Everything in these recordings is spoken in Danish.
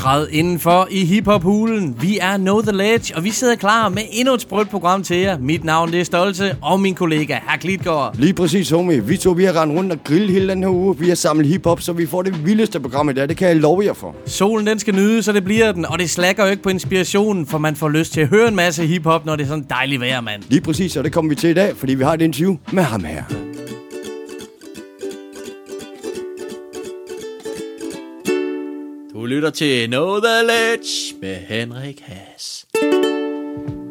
Træd indenfor i hiphop-hulen. Vi er Know The Ledge, og vi sidder klar med endnu et sprødt program til jer. Mit navn det er Stolte, og min kollega Herr Klitgaard. Lige præcis, homie. Vi to vi har rendt rundt og grillet hele den her uge. Vi har samlet hiphop, så vi får det vildeste program i dag. Det kan jeg love jer for. Solen den skal nyde, så det bliver den, og det slækker jo ikke på inspirationen, for man får lyst til at høre en masse hiphop, når det er sådan dejligt vejr, mand. Lige præcis, og det kommer vi til i dag, fordi vi har et interview med ham her. Du lytter til Know The Ledge med Henrik Haas.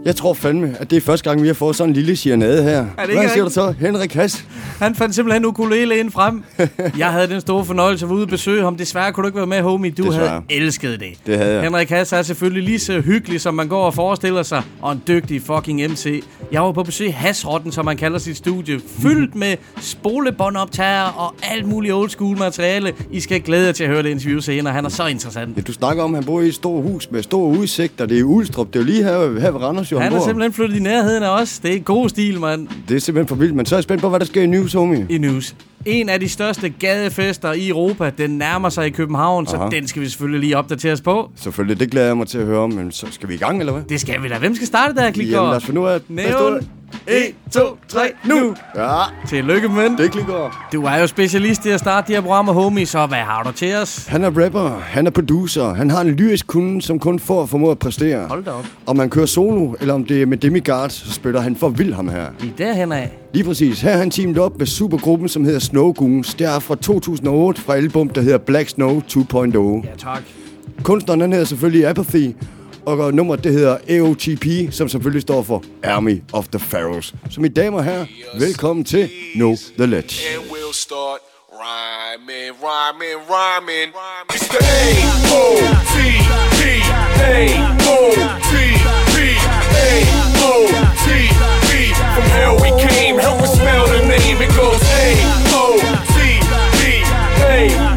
Jeg tror fandme, at det er første gang, vi har fået sådan en lille sirenade her. ikke Hvad siger du så, Henrik Hass? Han fandt simpelthen ukulele frem. Jeg havde den store fornøjelse at være ude og besøge ham. Desværre kunne du ikke være med, homie. Du Desværre. havde elsket det. Det havde jeg. Henrik Hass er selvfølgelig lige så hyggelig, som man går og forestiller sig, og en dygtig fucking MC. Jeg var på besøg i Hasrotten, som man kalder sit studie, fyldt med spolebåndoptager og alt muligt old school materiale. I skal glæde jer til at høre det interview senere. Han er så interessant. Ja, du snakker om, at han bor i et stort hus med stor udsigt, og det er Ulstrup. Det er jo lige her, her ved Randers, jo, Han er simpelthen flyttet i nærheden af os. Det er god stil, mand. Det er simpelthen for vildt, men så er jeg spændt på, hvad der sker i News, homie. i news. En af de største gadefester i Europa, den nærmer sig i København, så Aha. den skal vi selvfølgelig lige opdatere os på. Selvfølgelig, det glæder jeg mig til at høre om, men så skal vi i gang, eller hvad? Det skal vi da. Hvem skal starte der, Klikgaard? Jamen, lad os finde ud af... Nævn. 1, 2, 3, nu! Ja, Tillykke, mand. det klikker. Du er jo specialist i at starte de her programmer, homie, så hvad har du til os? Han er rapper, han er producer, han har en lyrisk kunde, som kun får formået at præstere. Hold da op. Om man kører solo, eller om det er med Demigod, så spiller han for vild ham her. Er derhen af. Lige præcis. Her har han teamet op med supergruppen, som hedder Snow Goons. Det er fra 2008 fra album, der hedder Black Snow 2.0. Ja, tak. Kunstneren han hedder selvfølgelig Apathy, og nummeret det hedder AOTP, som selvfølgelig står for Army of the Pharaohs. Så mine damer og herrer, velkommen til Know The Ledge. And we'll start rhyming, rhyming, rhyming. It's the A-O-T-P, A-O-T-P, A-O-T-P. From hell we came, help us spell the name. It goes A-O-T-P, A-O-T-P,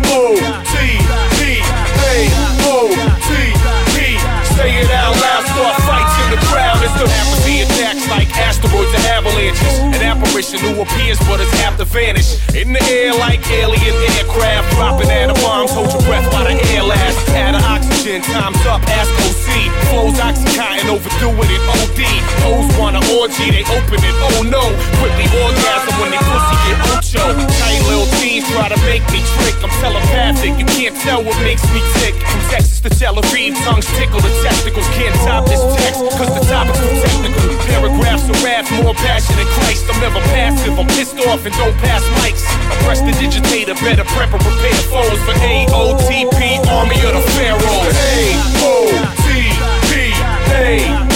crowd. It's the apathy attacks like asteroids and avalanches. An apparition who appears but is apt to vanish. In the air like alien aircraft, dropping atom bombs. Hold your breath while the air lasts. Add of oxygen, time's up, ask OC. Flows oxycontin, overdoing it OD. Hoes want an orgy, they open it, oh no. Quickly orgasm when they pussy get ocho. Tight little teens try to make me trick. I'm telepathic, you can't tell what makes me tick. From Texas to Tel Aviv, tongues tickle the testicles. Can't top this text, cause the topic's too technical. Paragraphs of wrath, more passion than Christ. I'm never passive, I'm pissed off and don't pass mics. I press the digitator, better prep and prepare foes for AOTP, Army of the Pharaohs. AOTP, AOTP,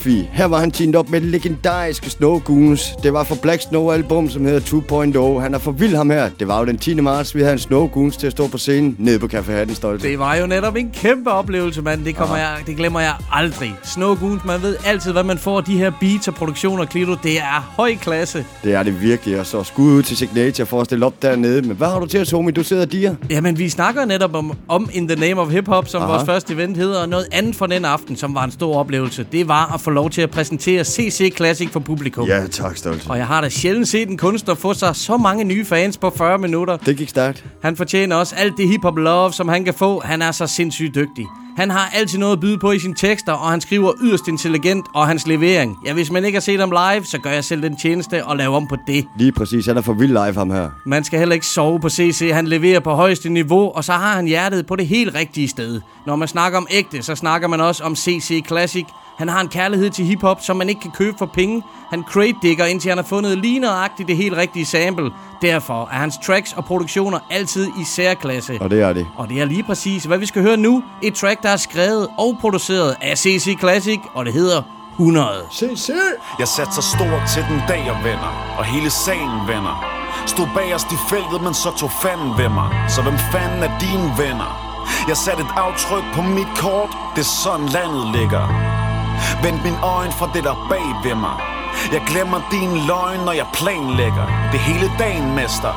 Apathy. Her var han teamet op med legendariske Snow Goons. Det var fra Black Snow album, som hedder 2.0. Han er for vild ham her. Det var jo den 10. marts, vi havde en Snow Goons til at stå på scenen nede på Café Hatten Stolte. Det var jo netop en kæmpe oplevelse, mand. Det, kommer jeg, det glemmer jeg aldrig. Snow Goons, man ved altid, hvad man får. De her beats og produktioner, Klito, det er høj klasse. Det er det virkelig, og så skud ud til Signature for at stille op dernede. Men hvad har du til os, homie? Du sidder diger. Jamen, vi snakker netop om, om In the Name of Hip Hop, som Aha. vores første event hedder, og noget andet fra den aften, som var en stor oplevelse. Det var at få lov til at præsentere CC Classic for publikum. Ja, tak, Stolte. Og jeg har da sjældent set en kunstner få sig så mange nye fans på 40 minutter. Det gik stærkt. Han fortjener også alt det hip-hop love, som han kan få. Han er så sindssygt dygtig. Han har altid noget at byde på i sine tekster, og han skriver yderst intelligent, og hans levering. Ja, hvis man ikke har set ham live, så gør jeg selv den tjeneste og laver om på det. Lige præcis, han er for vild live ham her. Man skal heller ikke sove på CC. Han leverer på højeste niveau, og så har han hjertet på det helt rigtige sted. Når man snakker om ægte, så snakker man også om CC Classic. Han har en kærlighed til hiphop, som man ikke kan købe for penge. Han crate digger, indtil han har fundet lige nøjagtigt det helt rigtige sample. Derfor er hans tracks og produktioner altid i særklasse. Og det er det. Og det er lige præcis, hvad vi skal høre nu. Et track, der er skrevet og produceret af CC Classic, og det hedder 100. Se, se! Jeg satser stort til den dag, jeg vender, og hele sagen vender. Stod bagerst i feltet, men så tog fanden ved mig. Så hvem fanden er dine venner? Jeg satte et aftryk på mit kort, det er sådan landet ligger. Vend min øjne fra det der bag ved mig. Jeg glemmer din løgn, når jeg planlægger. Det hele dagen, mester.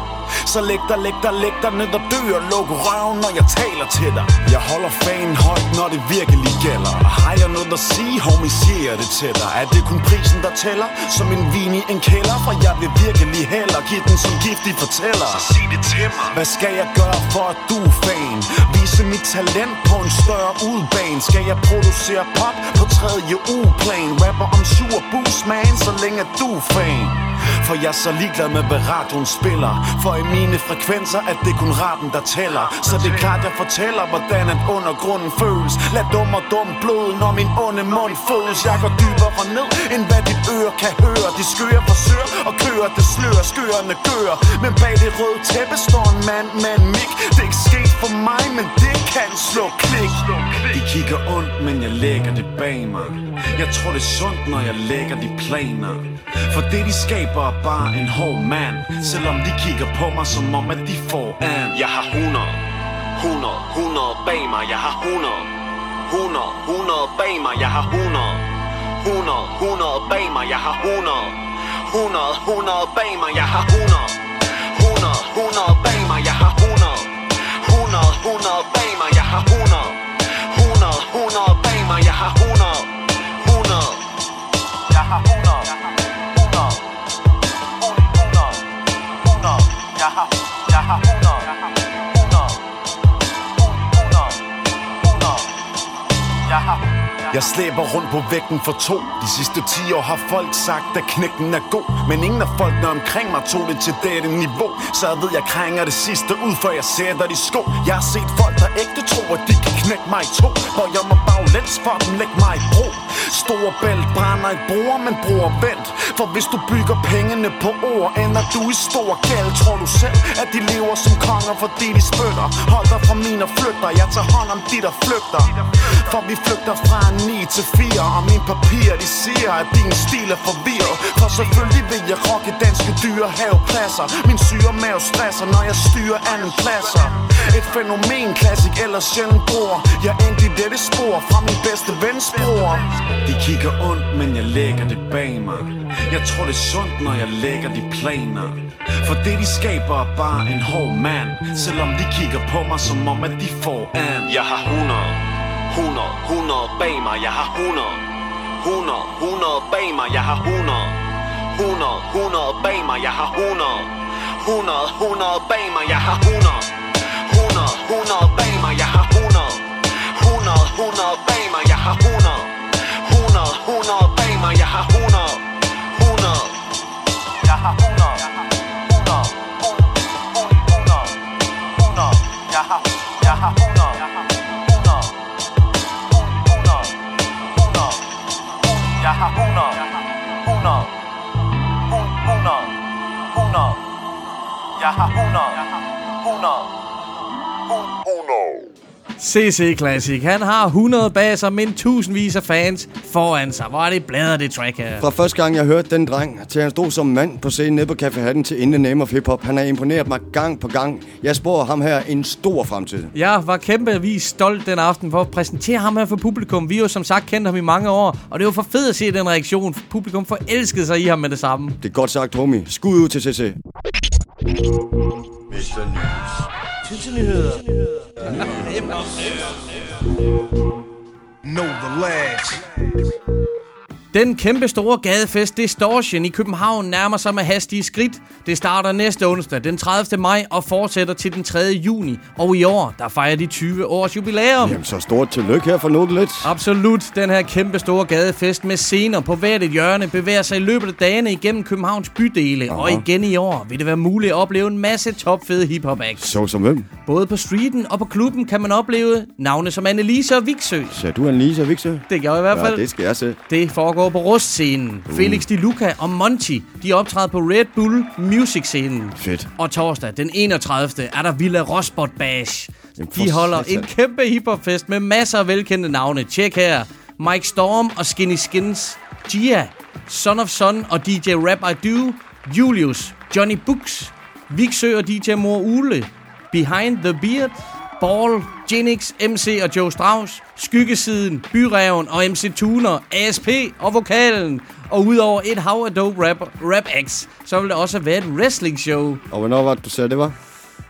Så læg dig, læg dig, læg dig ned og dø og luk røven, når jeg taler til dig. Jeg holder fanen højt, når det virkelig gælder. Og har jeg noget at sige, homie, siger jeg det til dig. Er det kun prisen, der tæller? Som en vin i en kælder, for jeg vil virkelig heller give den som giftig fortæller. Så sig det til mig. Hvad skal jeg gøre for at du er fan? Vise mit talent på en større udbane. Skal jeg producere pop på tredje ugeplan? Rapper om sur bus, man, så længe du er fan. For jeg er så ligeglad med, hvad radioen spiller. For i mine frekvenser er det kun raten, der tæller. Så det er klart, jeg fortæller, hvordan at undergrunden føles. Lad dum og dum blod, når min onde mund føles Jeg går dybere ned, end hvad dit øre kan høre. De skører forsøger og kører, det slører skørende gør Men bag det røde tæppe står en mand med en mik. Det er ikke sket for mig, men det kan slå klik. De kigger ondt, men jeg lægger det bag mig. Jeg tror det er sundt, når jeg lægger de planer. For det de skaber er bare en hård mand. Selvom de kigger på mig som om at de får an Jeg har 100 100, 100 bag mig. Jeg har 100 100, 100 bag mig. Jeg har 100 100, 100 bag mig. Jeg har 100 100, 100 bag mig. Jeg har 100 100, 100 bag mig. Jeg har 100 100, 100 bag mig jeg slæber rundt på vægten for to. De sidste 10 år har folk sagt, at knækken er god. Men ingen af folkene omkring mig tog det til dette niveau. Så jeg ved, jeg krænger det sidste ud, før jeg sætter de sko. Jeg har set folk, der ægte tror, at de kan knække mig i to. Og jeg må baglæns for dem, lægge mig i bro. Store bælt brænder i bruger, men bruger vent For hvis du bygger pengene på ord, ender du i stor gæld. Tror du selv, at de lever som konger, fordi de spytter? Hold dig fra mine flytter, jeg tager hånd om de, der flygter. For vi flygter fra en 9 til 4 Og mine papirer de siger at din stil er forvirret. For selvfølgelig vil jeg rocke danske dyre havepladser Min syre mave stresser når jeg styrer anden pladser. Et fænomen klassik eller sjældent bror. Jeg endte i dette spor fra min bedste vens bror. De kigger ondt men jeg lægger det bag mig. Jeg tror det er sundt når jeg lægger de planer. For det de skaber er bare en hård mand. Selvom de kigger på mig som om at de får an. Jeg har 100 100, 100 bag mig, jeg har 100 100, 100 bag mig, jeg har 100 100, 100 bag mig, jeg har 100 100, 100 bag mig, jeg har 100 100, 100 bag mig, jeg har 100 100, 100 bag mig, jeg har 100 100, 100 bag mig, jeg har 100 100 Jeg har 100 100 Jeg har 100 100 CC Classic. Han har 100 baser, men tusindvis af fans foran sig. Hvor er det bladret, det track her. Fra første gang, jeg hørte den dreng, til han stod som mand på scenen nede på Café Hatten til In the Name of Hip Hop. Han har imponeret mig gang på gang. Jeg spår ham her en stor fremtid. Jeg var kæmpevis stolt den aften for at præsentere ham her for publikum. Vi har jo som sagt kendt ham i mange år, og det var for fedt at se den reaktion. Publikum forelskede sig i ham med det samme. Det er godt sagt, homie. Skud ud til CC. Know the lads. Den kæmpe store gadefest Distortion i København nærmer sig med hastige skridt. Det starter næste onsdag, den 30. maj, og fortsætter til den 3. juni. Og i år, der fejrer de 20 års jubilæum. Jamen, så stort tillykke her for Notelet. Absolut. Den her kæmpe store gadefest med scener på hvert et hjørne bevæger sig i løbet af dagene igennem Københavns bydele. Og igen i år vil det være muligt at opleve en masse topfede hiphop acts. Så som hvem? Både på streeten og på klubben kan man opleve navne som Annelise og Viksø. Ser du Annelise og Viksø? Det gør jeg i hvert fald. Ja, det skal jeg se. Det foregår på Rustscenen. Uh. Felix Di Luca og Monty, de optræder på Red Bull Music-scenen. Fedt. Og torsdag, den 31. er der Villa Rosbot Bash. Jamen, De holder en kæmpe hiphopfest med masser af velkendte navne. Tjek her. Mike Storm og Skinny Skins. Gia. Son of Son og DJ Rap I Do. Julius. Johnny Books. Viksø og DJ Mor Ule. Behind the Beard. Ball, Genix, MC og Joe Strauss, Skyggesiden, Byreven og MC Tuner, ASP og Vokalen. Og udover et hav af dope rap, rap acts, så vil der også være et wrestling show. Og hvornår var det, du sagde, det var?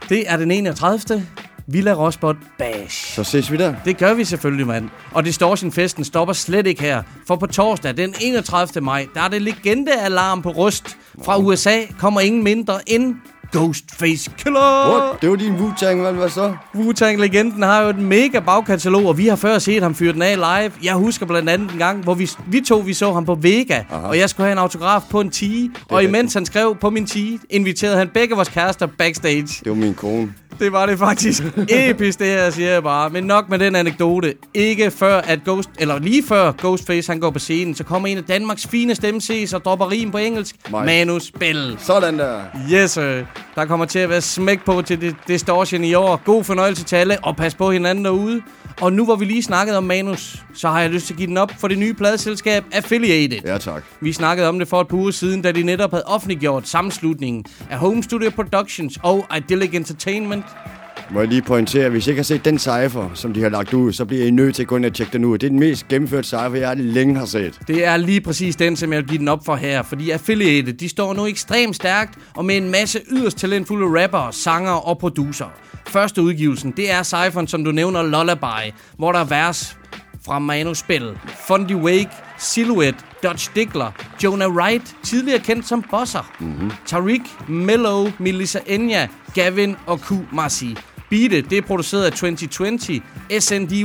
Det er den 31. Villa Rosbot Bash. Så ses vi der. Det gør vi selvfølgelig, mand. Og Distortion-festen stopper slet ikke her. For på torsdag, den 31. maj, der er det legende-alarm på Rust. Fra USA kommer ingen mindre end Ghostface Killer. What? Det var din Wu-Tang, hvad, hvad så? Wu-Tang-legenden har jo et mega bagkatalog, og vi har før set ham fyre den af live. Jeg husker blandt andet en gang, hvor vi, vi to vi så ham på Vega, Aha. og jeg skulle have en autograf på en tee. Og rigtigt. imens han skrev på min tee, inviterede han begge vores kærester backstage. Det var min kone. Det var det faktisk. Episk det her, siger jeg bare. Men nok med den anekdote. Ikke før at Ghost, eller lige før Ghostface han går på scenen, så kommer en af Danmarks fineste MC's og dropper rim på engelsk. Mig. Manus Bell. Sådan der. Yes, sir. Der kommer til at være smæk på til det Distortion i år. God fornøjelse til alle, og pas på hinanden derude. Og nu hvor vi lige snakkede om Manus, så har jeg lyst til at give den op for det nye pladeselskab Affiliated. Ja, tak. Vi snakkede om det for et par uger siden, da de netop havde offentliggjort sammenslutningen af Home Studio Productions og Idyllic Entertainment. Må jeg lige pointere, hvis I ikke har set den cypher, som de har lagt ud, så bliver I nødt til at gå ind og tjekke den ud. Det er den mest gennemførte cypher, jeg længe har set. Det er lige præcis den, som jeg vil give den op for her, fordi Affiliated, de står nu ekstremt stærkt og med en masse yderst talentfulde rappere, sangere og producer. Første udgivelsen, det er cypheren, som du nævner, Lullaby, hvor der er vers fra Manu Spell, Fundy Wake, Silhouette, Dodge Diggler, Jonah Wright, tidligere kendt som Bosser, mm-hmm. Tariq, Mellow, Melissa Enya, Gavin og Q Marcy. Beatet, det er produceret af 2020, SNDY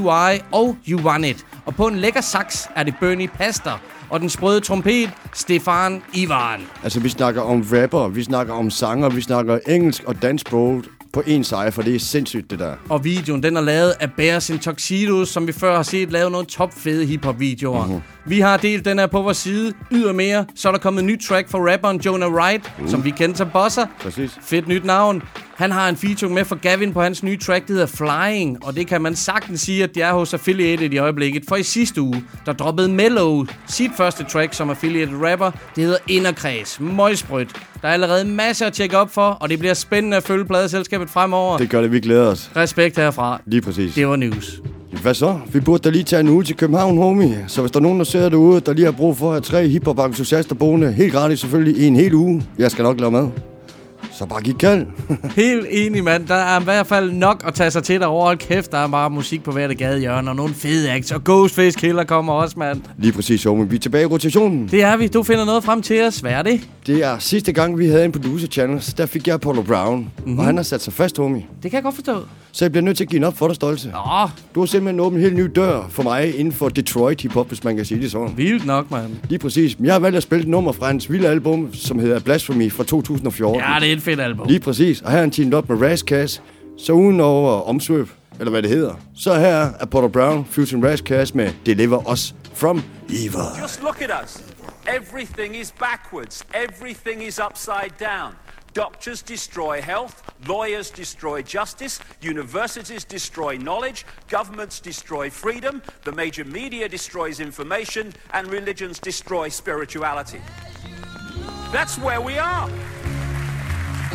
og You Want It. Og på en lækker sax er det Bernie Pastor. Og den sprøde trompet, Stefan Ivan. Altså, vi snakker om rapper, vi snakker om sanger, vi snakker engelsk og dansk sprog på en cypher. Det er sindssygt, det der. Og videoen, den er lavet af Bears in Tuxedos, som vi før har set lavet nogle topfede hiphop-videoer. Mhm. Mm-hmm. Vi har delt den her på vores side. Ydermere, så er der kommet en ny track fra rapperen Jonah Wright, mm. som vi kender som Bosser. Præcis. Fedt nyt navn. Han har en feature med for Gavin på hans nye track, der hedder Flying, og det kan man sagtens sige, at det er hos Affiliated i øjeblikket. For i sidste uge, der droppede Mellow sit første track som Affiliated rapper. Det hedder Inderkreds. Møgsprødt. Der er allerede masser at tjekke op for, og det bliver spændende at følge pladeselskabet fremover. Det gør det, vi glæder os. Respekt herfra. Lige præcis. Det var news. Hvad så? Vi burde da lige tage en uge til København, homie. Så hvis der er nogen, der sidder derude, der lige har brug for at have tre hiphop entusiaster boende, helt gratis selvfølgelig, i en hel uge. Jeg skal nok lave mad. Så bare giv kald. Helt enig, mand. Der er i hvert fald nok at tage sig til derovre. Hold kæft, der er bare musik på hvert gadehjørne, og nogle fede acts. Og Ghostface Killer kommer også, mand. lige præcis, homie. Vi er tilbage i rotationen. Det er vi. Du finder noget frem til os. Hvad er det? Det er sidste gang, vi havde en producer channel, der fik jeg Apollo Brown. Mm-hmm. Og han har sat sig fast, homie. Det kan jeg godt forstå. Så jeg bliver nødt til at give op for dig, Stolte. Nå, Du har simpelthen åbnet en helt ny dør for mig inden for Detroit hip-hop, hvis man kan sige det sådan. vildt nok, mand. Lige præcis. Men jeg har valgt at spille et nummer fra hans vilde album, som hedder Blasphemy fra 2014. Ja, det er et fedt album. Lige præcis. Og her er han teamet op med Razzcast. Så uden over omsvøb, eller hvad det hedder. Så her er Apollo Brown, Fusion Razzcast med Deliver Us From Evil. Just look at us. Everything is backwards. Everything is upside down. Doctors destroy health, lawyers destroy justice, universities destroy knowledge, governments destroy freedom, the major media destroys information, and religions destroy spirituality. That's where we are.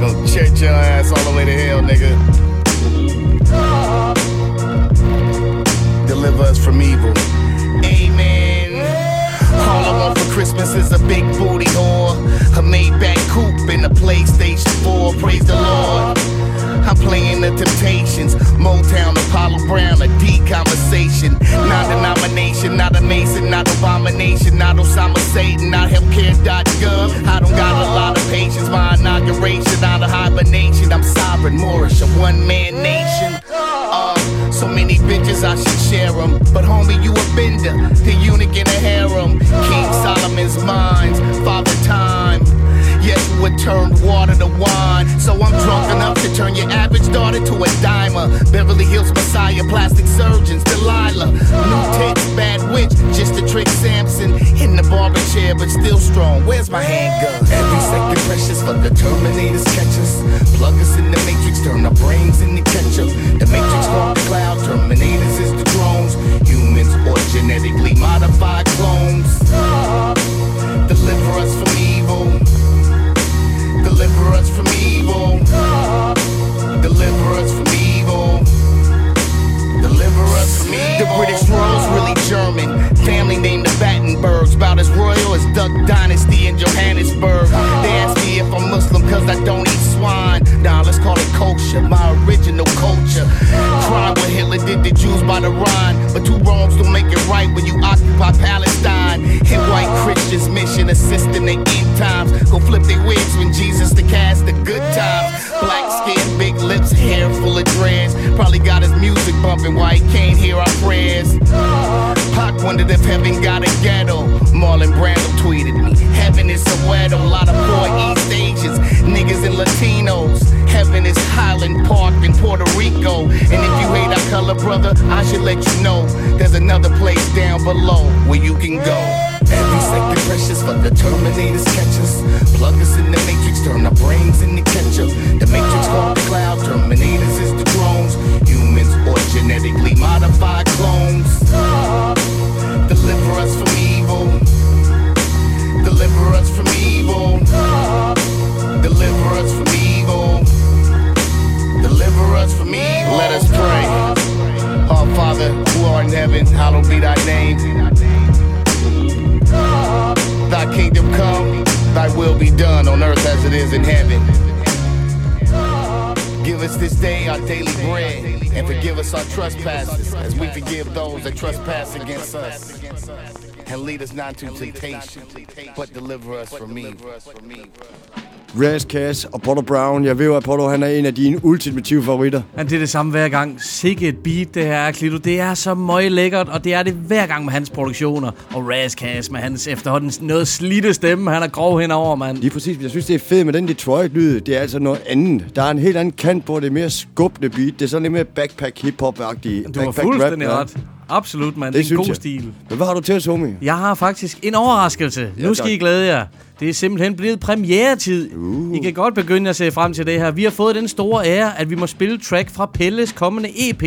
Go church your ass all the way to hell, nigga. deliver us from evil. Amen. All I want for Christmas is a big booty whore, a Maybach coupe and a PlayStation 4. Praise the Lord. I'm playing the Temptations, Motown, Apollo Brown, a D conversation. Not a denomination, not a Mason, not abomination, not Osama Satan, not healthcare.gov. I don't got a lot of patience, my inauguration, not a hibernation. I'm sovereign, Moorish, a one man name. So many bitches, I should share them. But homie, you a bender, the eunuch in a harem. King Solomon's minds, father time. Who turned water to wine. So I'm drunk enough to turn your average daughter to a dimer. Beverly Hills Messiah, plastic surgeons, Delilah. New tits, bad witch, just to trick Samson. In the barber chair, but still strong. Where's my handgun? Every second precious for the Terminators catch us. Plug us in the matrix, turn our brains into ketchup. The matrix called the cloud, Terminators is the drones. Humans or genetically modified clones. Deliver us from evil. Deliver us from evil. Deliver us from evil. Deliver us from evil. The British royals really German. Family named the Battenbergs. About as royal as Duck Dynasty in Johannesburg. They ask me if I'm Muslim cause I don't eat swine. Nah, let's call it culture. My original culture. Crime what Hitler did to Jews by the Rhine. But two wrongs don't make it right when you occupy Palestine. Hit white Christians mission assisting the end times. Go flip their wigs when Jesus the cast the good times. Black skin, big lips, hair full of dreads. Probably got his music bumping while he can't hear our prayers. Pac wondered if heaven got a ghetto. Marlon Brando tweeted me. Heaven is Soweto, a lot of poor East Asians, niggas and Latinos. Heaven is Highland Park in Puerto Rico. And if you hate our color, brother, I should let you know there's another place down below where you can go. Every second precious for the Terminators catch us. Plug us in not into temptation, but deliver us from evil. Raz Cass og Apollo Brown. Jeg ved jo, at Apollo han er en af dine ultimative favoritter. Men det er det samme hver gang. Sikke et beat, det her er, Klito. Det er så møg lækkert, og det er det hver gang med hans produktioner. Og Razcast med hans efterhånden noget slidte stemme. Han er grov henover, mand. Lige præcis. Jeg synes, det er fedt med den Detroit-lyd. Det er altså noget andet. Der er en helt anden kant på. Det er mere skubbende beat. Det er sådan lidt mere backpack hip-hop-agtigt. Du har backpack fuldstændig rap, ja. Absolut, mand. Det, det er en god jeg. stil. Men hvad har du til os, homie? Jeg har faktisk en overraskelse. Ja, nu skal tak. I glæde jer. Det er simpelthen blevet premieretid. Uh. I kan godt begynde at se frem til det her. Vi har fået den store ære, at vi må spille track fra Pelles kommende EP.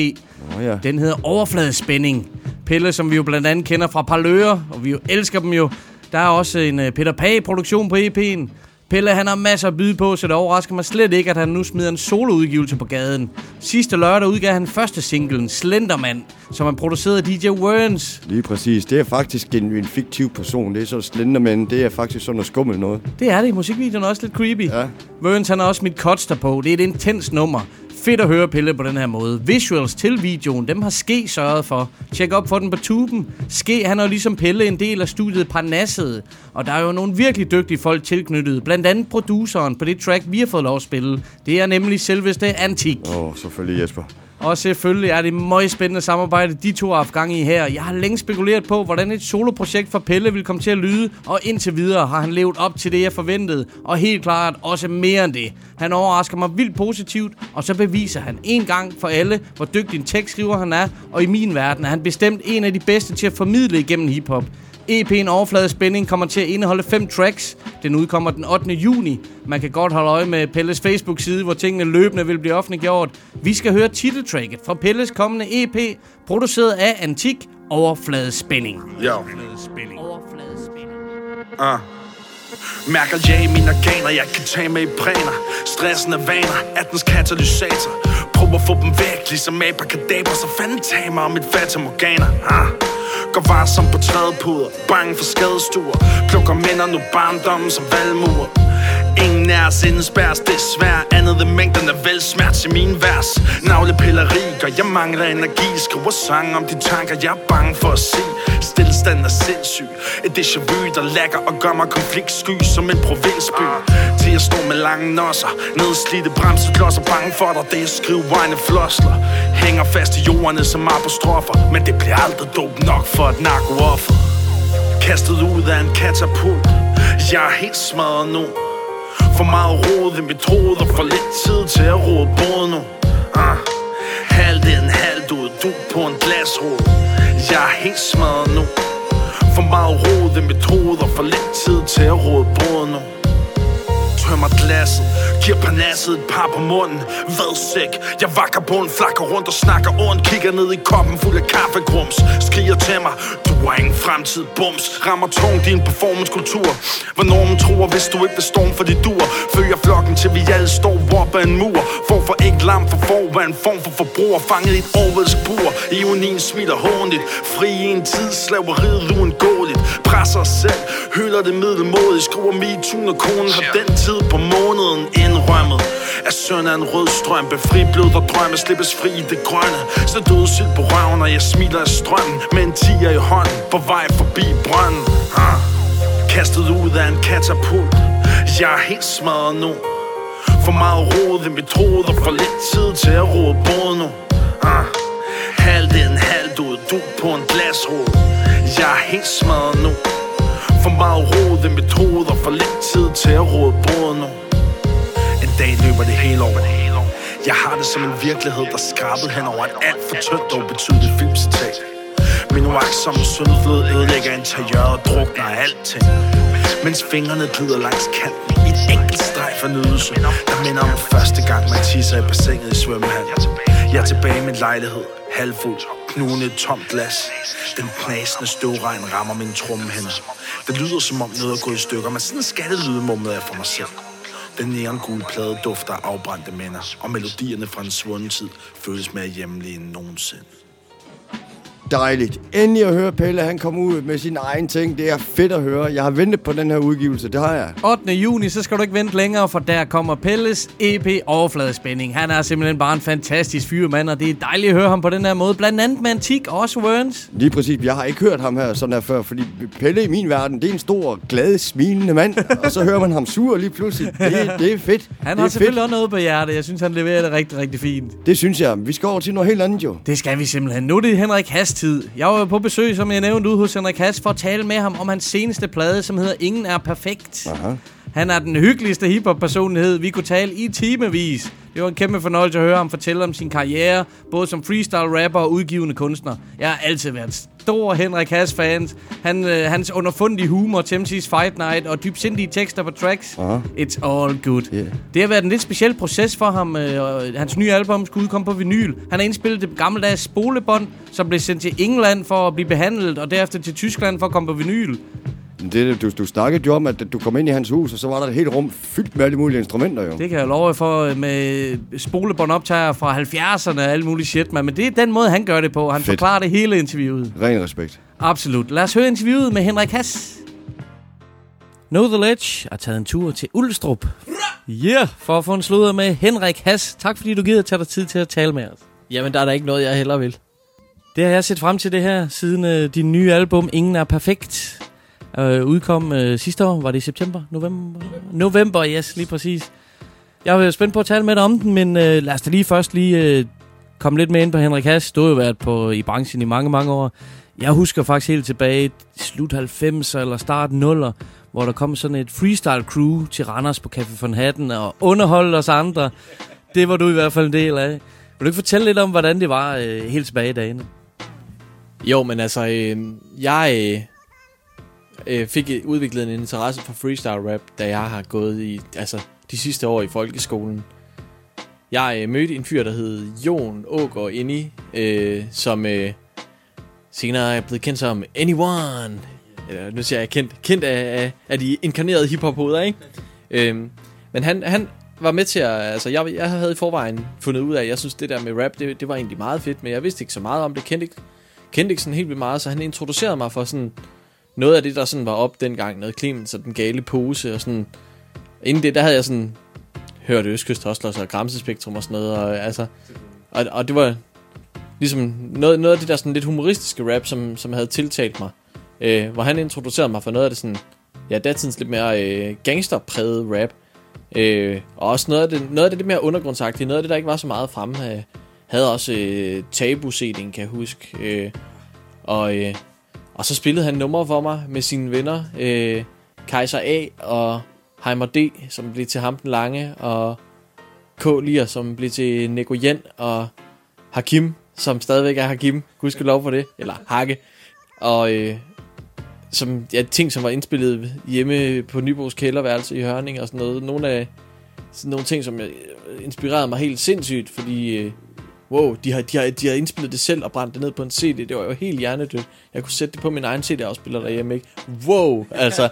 Oh, ja. Den hedder Overfladespænding. Pelle, som vi jo blandt andet kender fra Parløre, og vi jo elsker dem jo. Der er også en uh, Peter Pag-produktion på EP'en. Pelle han har masser at byde på, så det overrasker mig slet ikke, at han nu smider en soloudgivelse på gaden. Sidste lørdag udgav han første singlen, Slenderman, som han producerede af DJ Werns. Lige præcis. Det er faktisk en, en fiktiv person. Det er så Slenderman. Det er faktisk sådan noget skummelt noget. Det er det. Musikvideoen er også lidt creepy. Ja. Werns han har også mit cuts på. Det er et intens nummer. Fedt at høre Pelle på den her måde. Visuals til videoen, dem har Ske sørget for. Tjek op for den på tuben. Ske, han er jo ligesom Pelle en del af studiet Parnasset. Og der er jo nogle virkelig dygtige folk tilknyttet. Blandt andet produceren på det track, vi har fået lov at spille. Det er nemlig selveste Antik. Åh, oh, selvfølgelig Jesper. Og selvfølgelig er det meget spændende samarbejde, de to har haft gang i her. Jeg har længe spekuleret på, hvordan et soloprojekt for Pelle vil komme til at lyde, og indtil videre har han levet op til det, jeg forventede, og helt klart også mere end det. Han overrasker mig vildt positivt, og så beviser han en gang for alle, hvor dygtig en tekstskriver han er, og i min verden er han bestemt en af de bedste til at formidle igennem hiphop. EP'en Overflade Spænding kommer til at indeholde fem tracks. Den udkommer den 8. juni. Man kan godt holde øje med Pelles Facebook-side, hvor tingene løbende vil blive offentliggjort. Vi skal høre titeltracket fra Pelles kommende EP, produceret af Antik Overflade Spænding. Yo. Uh. Mærker jeg i mine organer, jeg kan tage med i præner Stressen er vaner, er dens katalysator Prøv at få dem væk, ligesom abrakadaber Så fanden tag mig om et fatamorganer ah. Går varsom på trædepuder, bange for skadestuer. Plukker minder nu barndommen som valmuer Ingen af os indespærres desværre. Andet end mængden af velsmert til min vers. Navlepilleri gør jeg mangler energi. Skriver sang om de tanker jeg er bange for at se. Stilstand er sindssyg. Et déjà vu der lægger og gør mig konfliktsky Som en provinsby. Til at stå med lange nosser. Nedslidte bremseklodser Bange for dig. Det er skrivvejne flosler Hænger fast i jorden som apostrofer. Men det bliver aldrig dope nok for et narkooffer. Kastet ud af en katapult. Jeg er helt smadret nu. For meget rod i mit hoved Og for lidt tid til at rode både nu. Ah. Halvt en halvt ud Du på en glasrod Jeg er helt smadret nu. For meget rod i mit hoved Og for lidt tid til at råde både nu. hun adressen Giver panasset et par på munden. Vædsæk Jeg vakker på en flakker rundt og snakker ondt. Kigger ned i koppen fuld af kaffegrums. Skriger til mig Du har ingen fremtid bums. Rammer tung din performancekultur Hvor normen tror hvis du ikke vil storme for de dur. Følger flokken til vi alle står op af en mur. For for ikke lam for for Hvad en form for forbruger. Fanget i et overvældsk bur Ionien smitter håndligt Fri i en tid Slaveriet uundgåeligt. Presser os selv Hylder det middelmådigt Skriver MeToo når konen har den tid på måneden indrømmet At søn af en rød strømpe Fri blod og drømme slippes fri i det grønne. Så døde sild på røven og jeg smiler af strømmen Med en tiger i hånden På vej forbi brønden. Ah. Kastet ud af en katapult. Jeg er helt smadret nu. For meget rod i mit hoved Og for lidt tid til at rode både nu. Uh. Halvt en halvt ud Du på en glasrod Jeg er helt smadret nu. For meget rod i mit hoved Og for lidt tid til at råde både nu. En dag løber det hele over. Jeg har det som en virkelighed Der skrabet hen over et alt for tyndt og ubetydeligt filmcitat. Min uagtsomme søndflod ødelægger interiøret og drukner af alting. Mens fingrene glider langs kanten I et enkelt streg for nydelse Der minder om første gang man tisser i bassinet i svømmehallen Jeg er tilbage i min lejlighed Halvfuld, knugende et tomt glas. Den knasende støvregn rammer mine trummehænder Det lyder som om noget er gået i stykker Men sådan skal det lyde, mumlede jeg for mig selv den neongule plade dufter af afbrændte minder, og melodierne fra en svunden tid føles mere hjemlige end nogensinde. Dejligt. Endelig at høre Pelle, han kom ud med sin egen ting. Det er fedt at høre. Jeg har ventet på den her udgivelse, det har jeg. 8. juni, så skal du ikke vente længere, for der kommer Pelles EP Overfladespænding. Han er simpelthen bare en fantastisk fyr, mand, og det er dejligt at høre ham på den her måde. Blandt andet med Antik og også Werns. Lige præcis. Jeg har ikke hørt ham her sådan her før, fordi Pelle i min verden, det er en stor, glad, smilende mand. og så hører man ham sur lige pludselig. Det, det er fedt. Han det har selvfølgelig fedt. også noget på hjertet. Jeg synes, han leverer det rigtig, rigtig fint. Det synes jeg. Vi skal over til noget helt andet jo. Det skal vi simpelthen. Nu er det Henrik Hass tid. Jeg var på besøg, som jeg nævnte, ude hos Henrik Hass for at tale med ham om hans seneste plade, som hedder Ingen er perfekt. Aha. Han er den hyggeligste hiphop-personlighed. Vi kunne tale i timevis. Det var en kæmpe fornøjelse at høre ham fortælle om sin karriere, både som freestyle-rapper og udgivende kunstner. Jeg har altid været stor Henrik Hass-fan. Han, øh, hans underfundige humor til MC's Fight Night og dybsindige tekster på tracks. Aha. It's all good. Yeah. Det har været en lidt speciel proces for ham. Øh, og hans nye album skulle udkomme på vinyl. Han har indspillet det gammeldags spolebånd, som blev sendt til England for at blive behandlet, og derefter til Tyskland for at komme på vinyl. Det, du, du snakkede jo om, at du kom ind i hans hus, og så var der et helt rum fyldt med alle mulige instrumenter jo. Det kan jeg love for øh, med spolebåndoptager fra 70'erne og alle mulige shit, man. Men det er den måde, han gør det på. Han Fedt. forklarer det hele interviewet. Ren respekt. Absolut. Lad os høre interviewet med Henrik Hass. Know the Ledge har taget en tur til Ulstrup. Yeah, for at få en sludder med Henrik Hass. Tak fordi du gider tage dig tid til at tale med os. Jamen, der er der ikke noget, jeg heller vil. Det har jeg set frem til det her, siden øh, din nye album Ingen er perfekt øh, udkom øh, sidste år. Var det i september? November? November, yes, lige præcis. Jeg er spændt på at tale med dig om den, men øh, lad os da lige først lige øh, komme lidt med ind på Henrik Hass. Du har jo været på, i branchen i mange, mange år. Jeg husker faktisk helt tilbage i slut 90'er eller start 0'er, hvor der kom sådan et freestyle crew til Randers på Café von Hatten og underholdt os andre. Det var du i hvert fald en del af. Vil du ikke fortælle lidt om, hvordan det var øh, helt tilbage i dagene? Jo, men altså, øh, jeg øh, øh, fik udviklet en interesse for freestyle rap, da jeg har gået i, altså, de sidste år i folkeskolen. Jeg øh, mødte en fyr, der hed Jon Ågaard Inni, øh, som øh, senere er blevet kendt som Anyone. Eller, nu siger jeg kendt, kendt af, af, af de inkarnerede hiphop-hoveder, ikke? Øh, men han, han var med til at... Altså, jeg, jeg havde i forvejen fundet ud af, at jeg synes, det der med rap, det, det var egentlig meget fedt, men jeg vidste ikke så meget om det, kendte ikke, kendte ikke sådan helt vildt meget, så han introducerede mig for sådan noget af det, der sådan var op dengang, noget Clemens og den gale pose, og sådan Inden det, der havde jeg sådan hørt Østkyst Hostlers og Gramsespektrum og sådan noget. Og, altså, og, og det var ligesom noget, noget af det der sådan lidt humoristiske rap, som, som havde tiltalt mig. Øh, hvor han introducerede mig for noget af det sådan, ja, datidens lidt mere øh, gangsterpræget rap. Øh, og også noget af, det, noget af det lidt mere undergrundsagtige, noget af det, der ikke var så meget fremme. Øh, havde også øh, tabu kan jeg huske. Øh, og, øh, og så spillede han nummer for mig med sine venner. Øh, Kaiser A og Heimer D, som blev til Ham den Lange, og K. Lier, som blev til Neko Jen, og Hakim, som stadigvæk er Hakim. Gud lov for det. Eller Hakke. Og øh, som, ja, ting, som var indspillet hjemme på Nybos kælderværelse i Hørning og sådan noget. Nogle af sådan nogle ting, som øh, inspirerede mig helt sindssygt, fordi øh, wow, de har, de, har, de har indspillet det selv og brændt det ned på en CD. Det var jo helt hjernedødt. Jeg kunne sætte det på min egen CD-afspiller derhjemme, ikke? Wow, altså.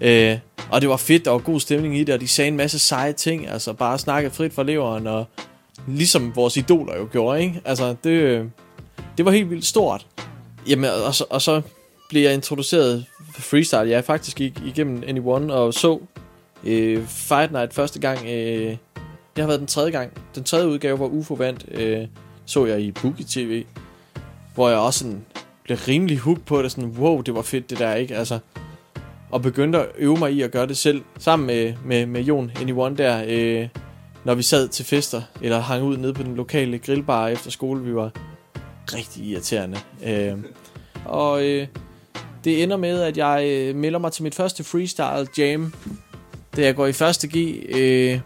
Ja. Øh, og det var fedt, der var god stemning i det, og de sagde en masse seje ting, altså bare snakke frit fra leveren, og ligesom vores idoler jo gjorde, ikke? Altså, det, det var helt vildt stort. Jamen, og så, og så blev jeg introduceret for freestyle. Jeg faktisk gik igennem Anyone og så øh, Fight Night første gang. Øh, det har været den tredje gang. Den tredje udgave, hvor UFO vandt, øh, så jeg i Boogie TV. Hvor jeg også sådan blev rimelig hooked på det. Sådan, wow, det var fedt det der, ikke? Altså, og begyndte at øve mig i at gøre det selv. Sammen med, med, med Jon Anyone der. Øh, når vi sad til fester, eller hang ud nede på den lokale grillbar efter skole. Vi var rigtig irriterende. Øh, og øh, det ender med, at jeg øh, melder mig til mit første freestyle jam, da jeg går i første G. Øh,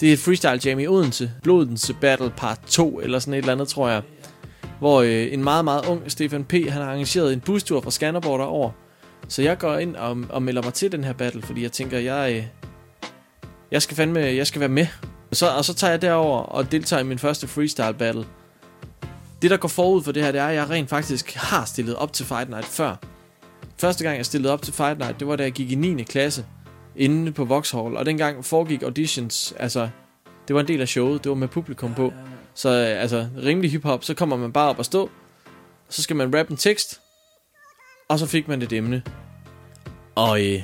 det er freestyle jam i Odense. Blodens Battle Part 2, eller sådan et eller andet, tror jeg. Hvor øh, en meget, meget ung Stefan P. han har arrangeret en bustur fra Skanderborg derover. Så jeg går ind og, og melder mig til den her battle, fordi jeg tænker, jeg, øh, jeg skal fandme, jeg skal være med. Så, og så tager jeg derover og deltager i min første freestyle battle. Det, der går forud for det her, det er, at jeg rent faktisk har stillet op til Fight Night før. Første gang, jeg stillede op til Fight Night, det var da jeg gik i 9. klasse inde på Vauxhall. Og dengang foregik auditions, altså, det var en del af showet, det var med publikum på. Så altså, rimelig hiphop, så kommer man bare op og stå, så skal man rappe en tekst, og så fik man et emne. Og øh,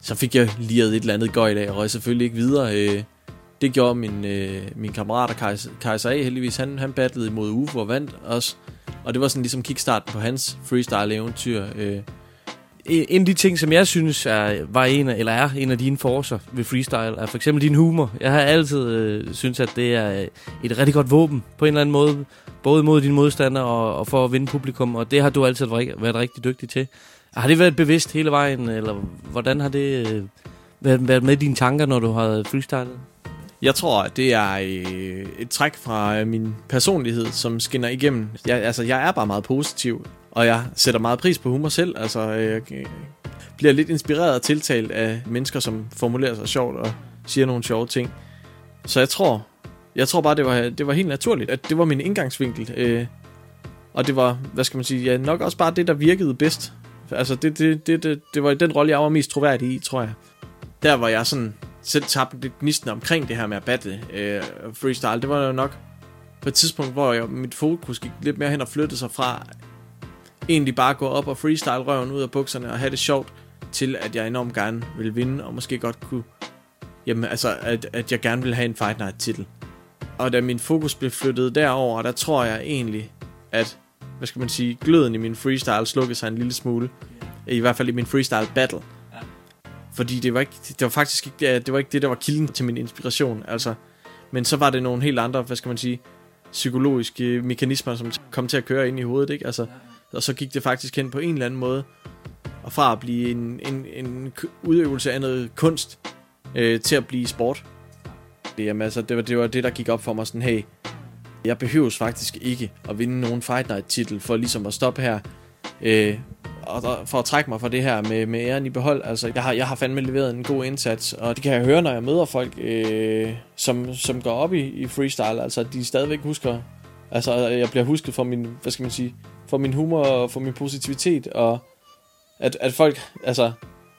så fik jeg lige et eller andet gøj i dag, og røg selvfølgelig ikke videre. Øh, det gjorde min, øh, min kammerat Kajs, Kajs A heldigvis. Han, han battlede imod UFO og vandt også. Og det var sådan ligesom kickstarten på hans freestyle-eventyr. Øh. En af de ting, som jeg synes er, var en af, eller er en af dine forser ved freestyle, er for eksempel din humor. Jeg har altid øh, synes, at det er øh, et rigtig godt våben på en eller anden måde. Både mod dine modstandere og, og for at vinde publikum, og det har du altid været rigtig dygtig til. Har det været bevidst hele vejen, eller hvordan har det øh, været, været med i dine tanker, når du har freestylet? Jeg tror, at det er øh, et træk fra øh, min personlighed, som skinner igennem. Jeg, altså, jeg er bare meget positiv, og jeg sætter meget pris på humor selv. Altså, øh, jeg øh, bliver lidt inspireret og tiltalt af mennesker, som formulerer sig sjovt og siger nogle sjove ting. Så jeg tror, jeg tror bare, det var, det var helt naturligt, at det var min indgangsvinkel. Øh, og det var, hvad skal man sige, ja, nok også bare det, der virkede bedst. Altså, det, det, det, det, det var den rolle, jeg var mest troværdig i, tror jeg. Der var jeg sådan selv tabte lidt gnisten omkring det her med at battle øh, freestyle. Det var jo nok på et tidspunkt, hvor jeg, mit fokus gik lidt mere hen og flyttede sig fra egentlig bare gå op og freestyle røven ud af bukserne og have det sjovt, til at jeg enormt gerne ville vinde, og måske godt kunne, jamen altså, at, at jeg gerne ville have en Fight Night titel. Og da min fokus blev flyttet derover, der tror jeg egentlig, at, hvad skal man sige, gløden i min freestyle slukkede sig en lille smule. I hvert fald i min freestyle battle. Fordi det var, ikke, det var faktisk ikke, det var ikke det, der var kilden til min inspiration. Altså, men så var det nogle helt andre, hvad skal man sige, psykologiske mekanismer, som kom til at køre ind i hovedet. Ikke? Altså, og så gik det faktisk hen på en eller anden måde. Og fra at blive en, en, en udøvelse af noget kunst, øh, til at blive sport. Jamen altså, det var, det var det, der gik op for mig sådan, hey, jeg behøves faktisk ikke at vinde nogen Fight Night titel, for ligesom at stoppe her. Øh, og der, for at trække mig fra det her med, med æren i behold. Altså, jeg har, jeg har fandme leveret en god indsats, og det kan jeg høre, når jeg møder folk, øh, som, som går op i, i freestyle. Altså, de stadigvæk husker, altså, jeg bliver husket for min, hvad skal man sige, for min humor og for min positivitet, og at, at folk, altså,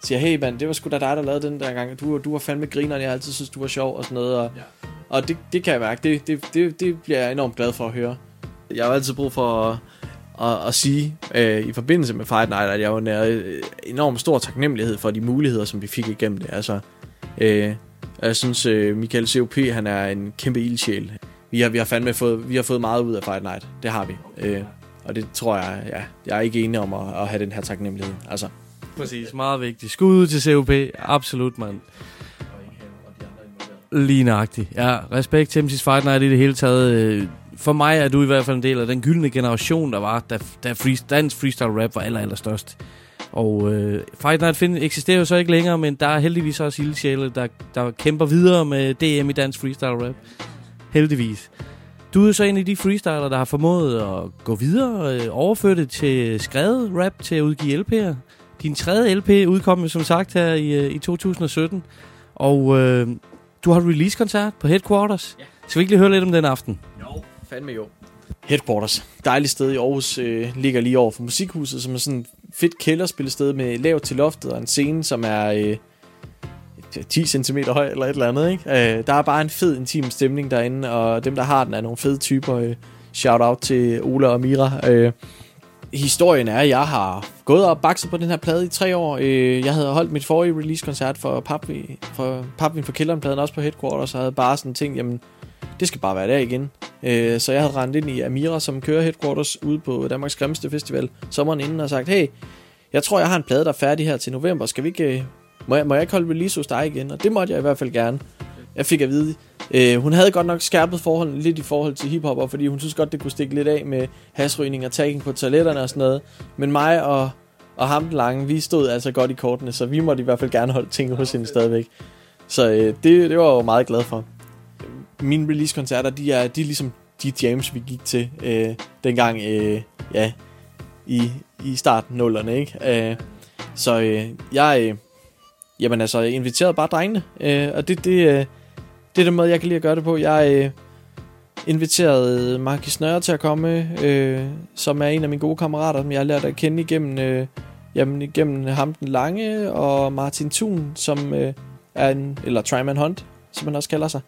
siger, hey mand, det var sgu da dig, der lavede den der gang. Du, du var fandme griner, jeg altid synes, du var sjov og sådan noget. Og, ja. og det, det kan jeg mærke, det, det, det, det bliver jeg enormt glad for at høre. Jeg har altid brug for at at, at sige øh, i forbindelse med Fight Night, at jeg var nær enormt stor taknemmelighed for de muligheder, som vi fik igennem det. Altså, øh, jeg synes, øh, Michael C.O.P. han er en kæmpe ildsjæl. Vi har, vi har fandme fået, vi har fået meget ud af Fight Night. Det har vi. Øh, og det tror jeg, ja, jeg er ikke enig om at, at have den her taknemmelighed. Altså, Præcis, meget vigtigt. Skud til COP. Absolut, mand. Lige nøjagtigt. Ja, respekt til MC's Fight Night i det hele taget. Øh, for mig er du i hvert fald en del af den gyldne generation, der var, da, da free, dansk freestyle rap var aller, aller størst. Og øh, Fight Night find, eksisterer jo så ikke længere, men der er heldigvis også ildsjæle, der, der kæmper videre med DM i dansk freestyle rap. Heldigvis. Du er så en af de freestyler, der har formået at gå videre, øh, overføre det til skrevet rap, til at udgive LP'er. Din tredje LP udkom jo som sagt her i, øh, i 2017. Og øh, du har release-koncert på Headquarters. Ja. Skal vi ikke lige høre lidt om den aften? Jo, fandme jo. Headquarters. Dejligt sted i Aarhus. Øh, ligger lige over for Musikhuset, som er sådan et fedt kælderspillested med lavt til loftet og en scene, som er øh, 10 cm høj eller et eller andet. Ikke? Øh, der er bare en fed, intim stemning derinde, og dem, der har den, er nogle fede typer. Øh, shout out til Ola og Mira. Øh, historien er, at jeg har gået og bakset på den her plade i tre år. Øh, jeg havde holdt mit forrige release-koncert for Papvin for, Papvin for Kælderen-pladen, også på Headquarters, og havde bare sådan tænkt, jamen, det skal bare være der igen. Øh, så jeg havde rendt ind i Amira, som kører Headquarters ude på Danmarks Grimmeste Festival sommeren inden, og sagt, hey, jeg tror, jeg har en plade, der er færdig her til november. Skal vi ikke... Øh, må jeg, må jeg ikke holde release hos dig igen? Og det måtte jeg i hvert fald gerne. Jeg fik at vide, øh, hun havde godt nok skærpet forholdene lidt i forhold til hiphopper, fordi hun synes godt, det kunne stikke lidt af med hasrygning og tagging på toiletterne og sådan noget. Men mig og, og ham den lange, vi stod altså godt i kortene, så vi måtte i hvert fald gerne holde ting hos hende stadigvæk. Så øh, det, det var jeg jo meget glad for. Mine release-koncerter, de er, de er ligesom de jams, vi gik til øh, dengang, øh, ja, i, i starten nullerne, ikke? Øh, så øh, jeg, øh, jamen altså, jeg inviterede bare drengene, øh, og det, det, øh, det er den måde, jeg kan lide at gøre det på. Jeg øh, inviterede Markus Nørre til at komme, øh, som er en af mine gode kammerater, som jeg har lært at kende igennem, øh, jamen, igennem ham den lange, og Martin Thun, som øh, er en, eller Tryman Hunt, som han også kalder sig.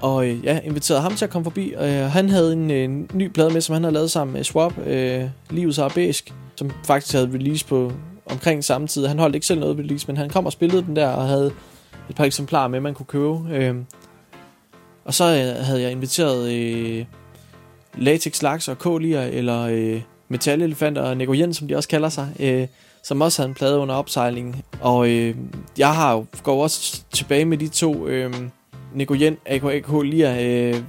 Og øh, ja, inviterede ham til at komme forbi. Øh, han havde en, en ny plade med, som han havde lavet sammen med Swap, øh, Livets Arabisk, som faktisk havde release på omkring samme tid. Han holdt ikke selv noget release, men han kom og spillede den der, og havde et par eksemplarer med, man kunne købe. Øh, og så øh, havde jeg inviteret øh, Latex Laks og Kålier, eller øh, Metalelefanter og Nico Jens, som de også kalder sig, øh, som også havde en plade under opsejling. Og øh, jeg har jo, går også tilbage med de to, øh, Nico Jens, AKAK Lia, øh,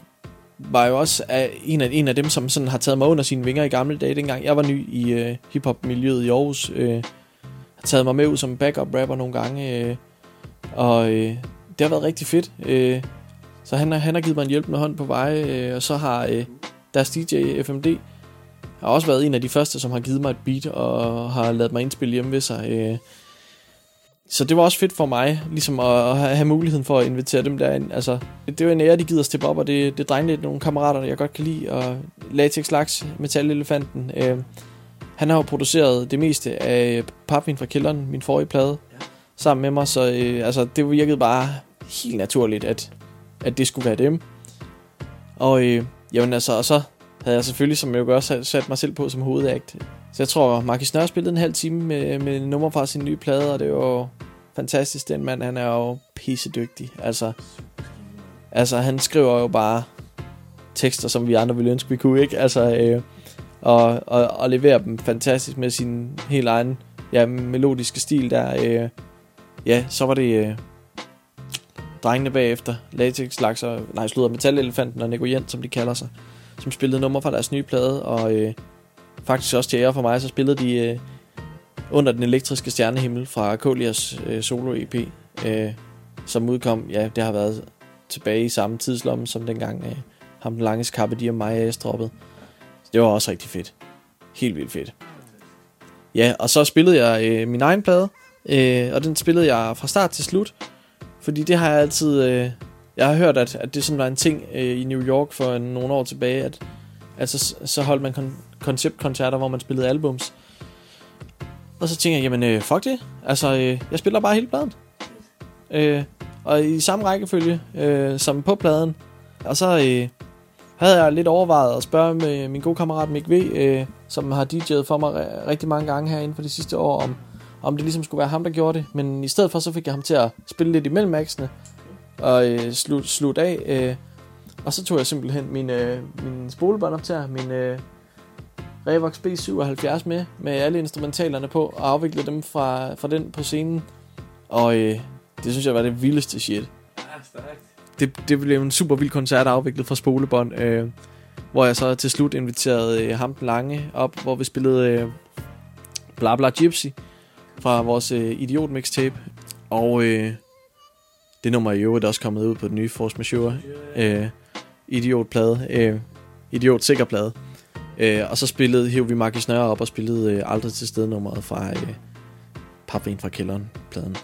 var jo også af, en, af, en af dem, som sådan har taget mig under sine vinger i gamle dage, dengang jeg var ny i øh, hiphop-miljøet i Aarhus. Øh, har taget mig med ud som backup rapper nogle gange, øh, og øh, det har været rigtig fedt. Øh, så han, han har givet mig en hjælpende hånd på vej, øh, og så har øh, deres DJ FMD har også været en af de første, som har givet mig et beat og har lavet mig indspille hjemme ved sig. Øh. Så det var også fedt for mig, ligesom at, at have muligheden for at invitere dem derind. Altså, det, var en ære, de gider steppe op, og det, det er lidt nogle kammerater, jeg godt kan lide, og Latex Laks, Metalelefanten. Øh, han har jo produceret det meste af Papvin fra Kælderen, min forrige plade, sammen med mig, så øh, altså, det virkede bare helt naturligt, at, at det skulle være dem. Og øh, jamen altså, og så havde jeg selvfølgelig, som jeg jo også havde sat mig selv på som hovedakt. Så jeg tror, Marcus Nørre spillede en halv time med, med nummer fra sin nye plade, og det var jo fantastisk. Den mand, han er jo pissedygtig. Altså, altså han skriver jo bare tekster, som vi andre ville ønske, vi kunne, ikke? Altså, øh, og, og, og leverer dem fantastisk med sin helt egen ja, melodiske stil der. Øh, ja, så var det øh, drengene bagefter, Latex Laks og, nej, slutter Metalelefanten og Nico Jent, som de kalder sig, som spillede nummer fra deres nye plade, og øh, faktisk også til ære for mig, så spillede de øh, under den elektriske stjernehimmel fra Kolias øh, solo-EP, øh, som udkom, ja, det har været tilbage i samme tidslomme, som dengang øh, ham den lange skappe, de og mig er droppede. Øh, det var også rigtig fedt. Helt vildt fedt. Ja, og så spillede jeg øh, min egen plade, øh, og den spillede jeg fra start til slut, fordi det har jeg altid... Øh, jeg har hørt, at, at det sådan var en ting øh, i New York for nogle år tilbage, at altså, så holdt man kon- konceptkoncerter, hvor man spillede albums. Og så tænker jeg, jamen øh, fuck det. Altså, øh, jeg spiller bare hele pladen. Øh, og i samme rækkefølge øh, som på pladen. Og så øh, havde jeg lidt overvejet at spørge med min gode kammerat Mick V, øh, som har DJ'et for mig rigtig mange gange herinde for de sidste år, om, om det ligesom skulle være ham, der gjorde det. Men i stedet for, så fik jeg ham til at spille lidt imellem aksene og øh, slut, slut af. Øh, og så tog jeg simpelthen min, øh, min spolebåndoptager, min øh, Revox B77 med, med alle instrumentalerne på, og afviklede dem fra, fra den på scenen. Og øh, det synes jeg var det vildeste shit. Det, det blev en super vild koncert afviklet fra spolebånd, øh, hvor jeg så til slut inviterede øh, ham den lange op, hvor vi spillede øh, Bla Bla Gypsy fra vores øh, Idiot mixtape. Og øh, det nummer i øvrigt også kommet ud på den nye Force Majeure øh, Idiot-plade. Øh, Idiot-sikker-plade. Øh, og så spillede, hævde vi Marcus Nørre op og spillede øh, Aldrig til stede nummeret fra øh, Papvin fra kælderen pladen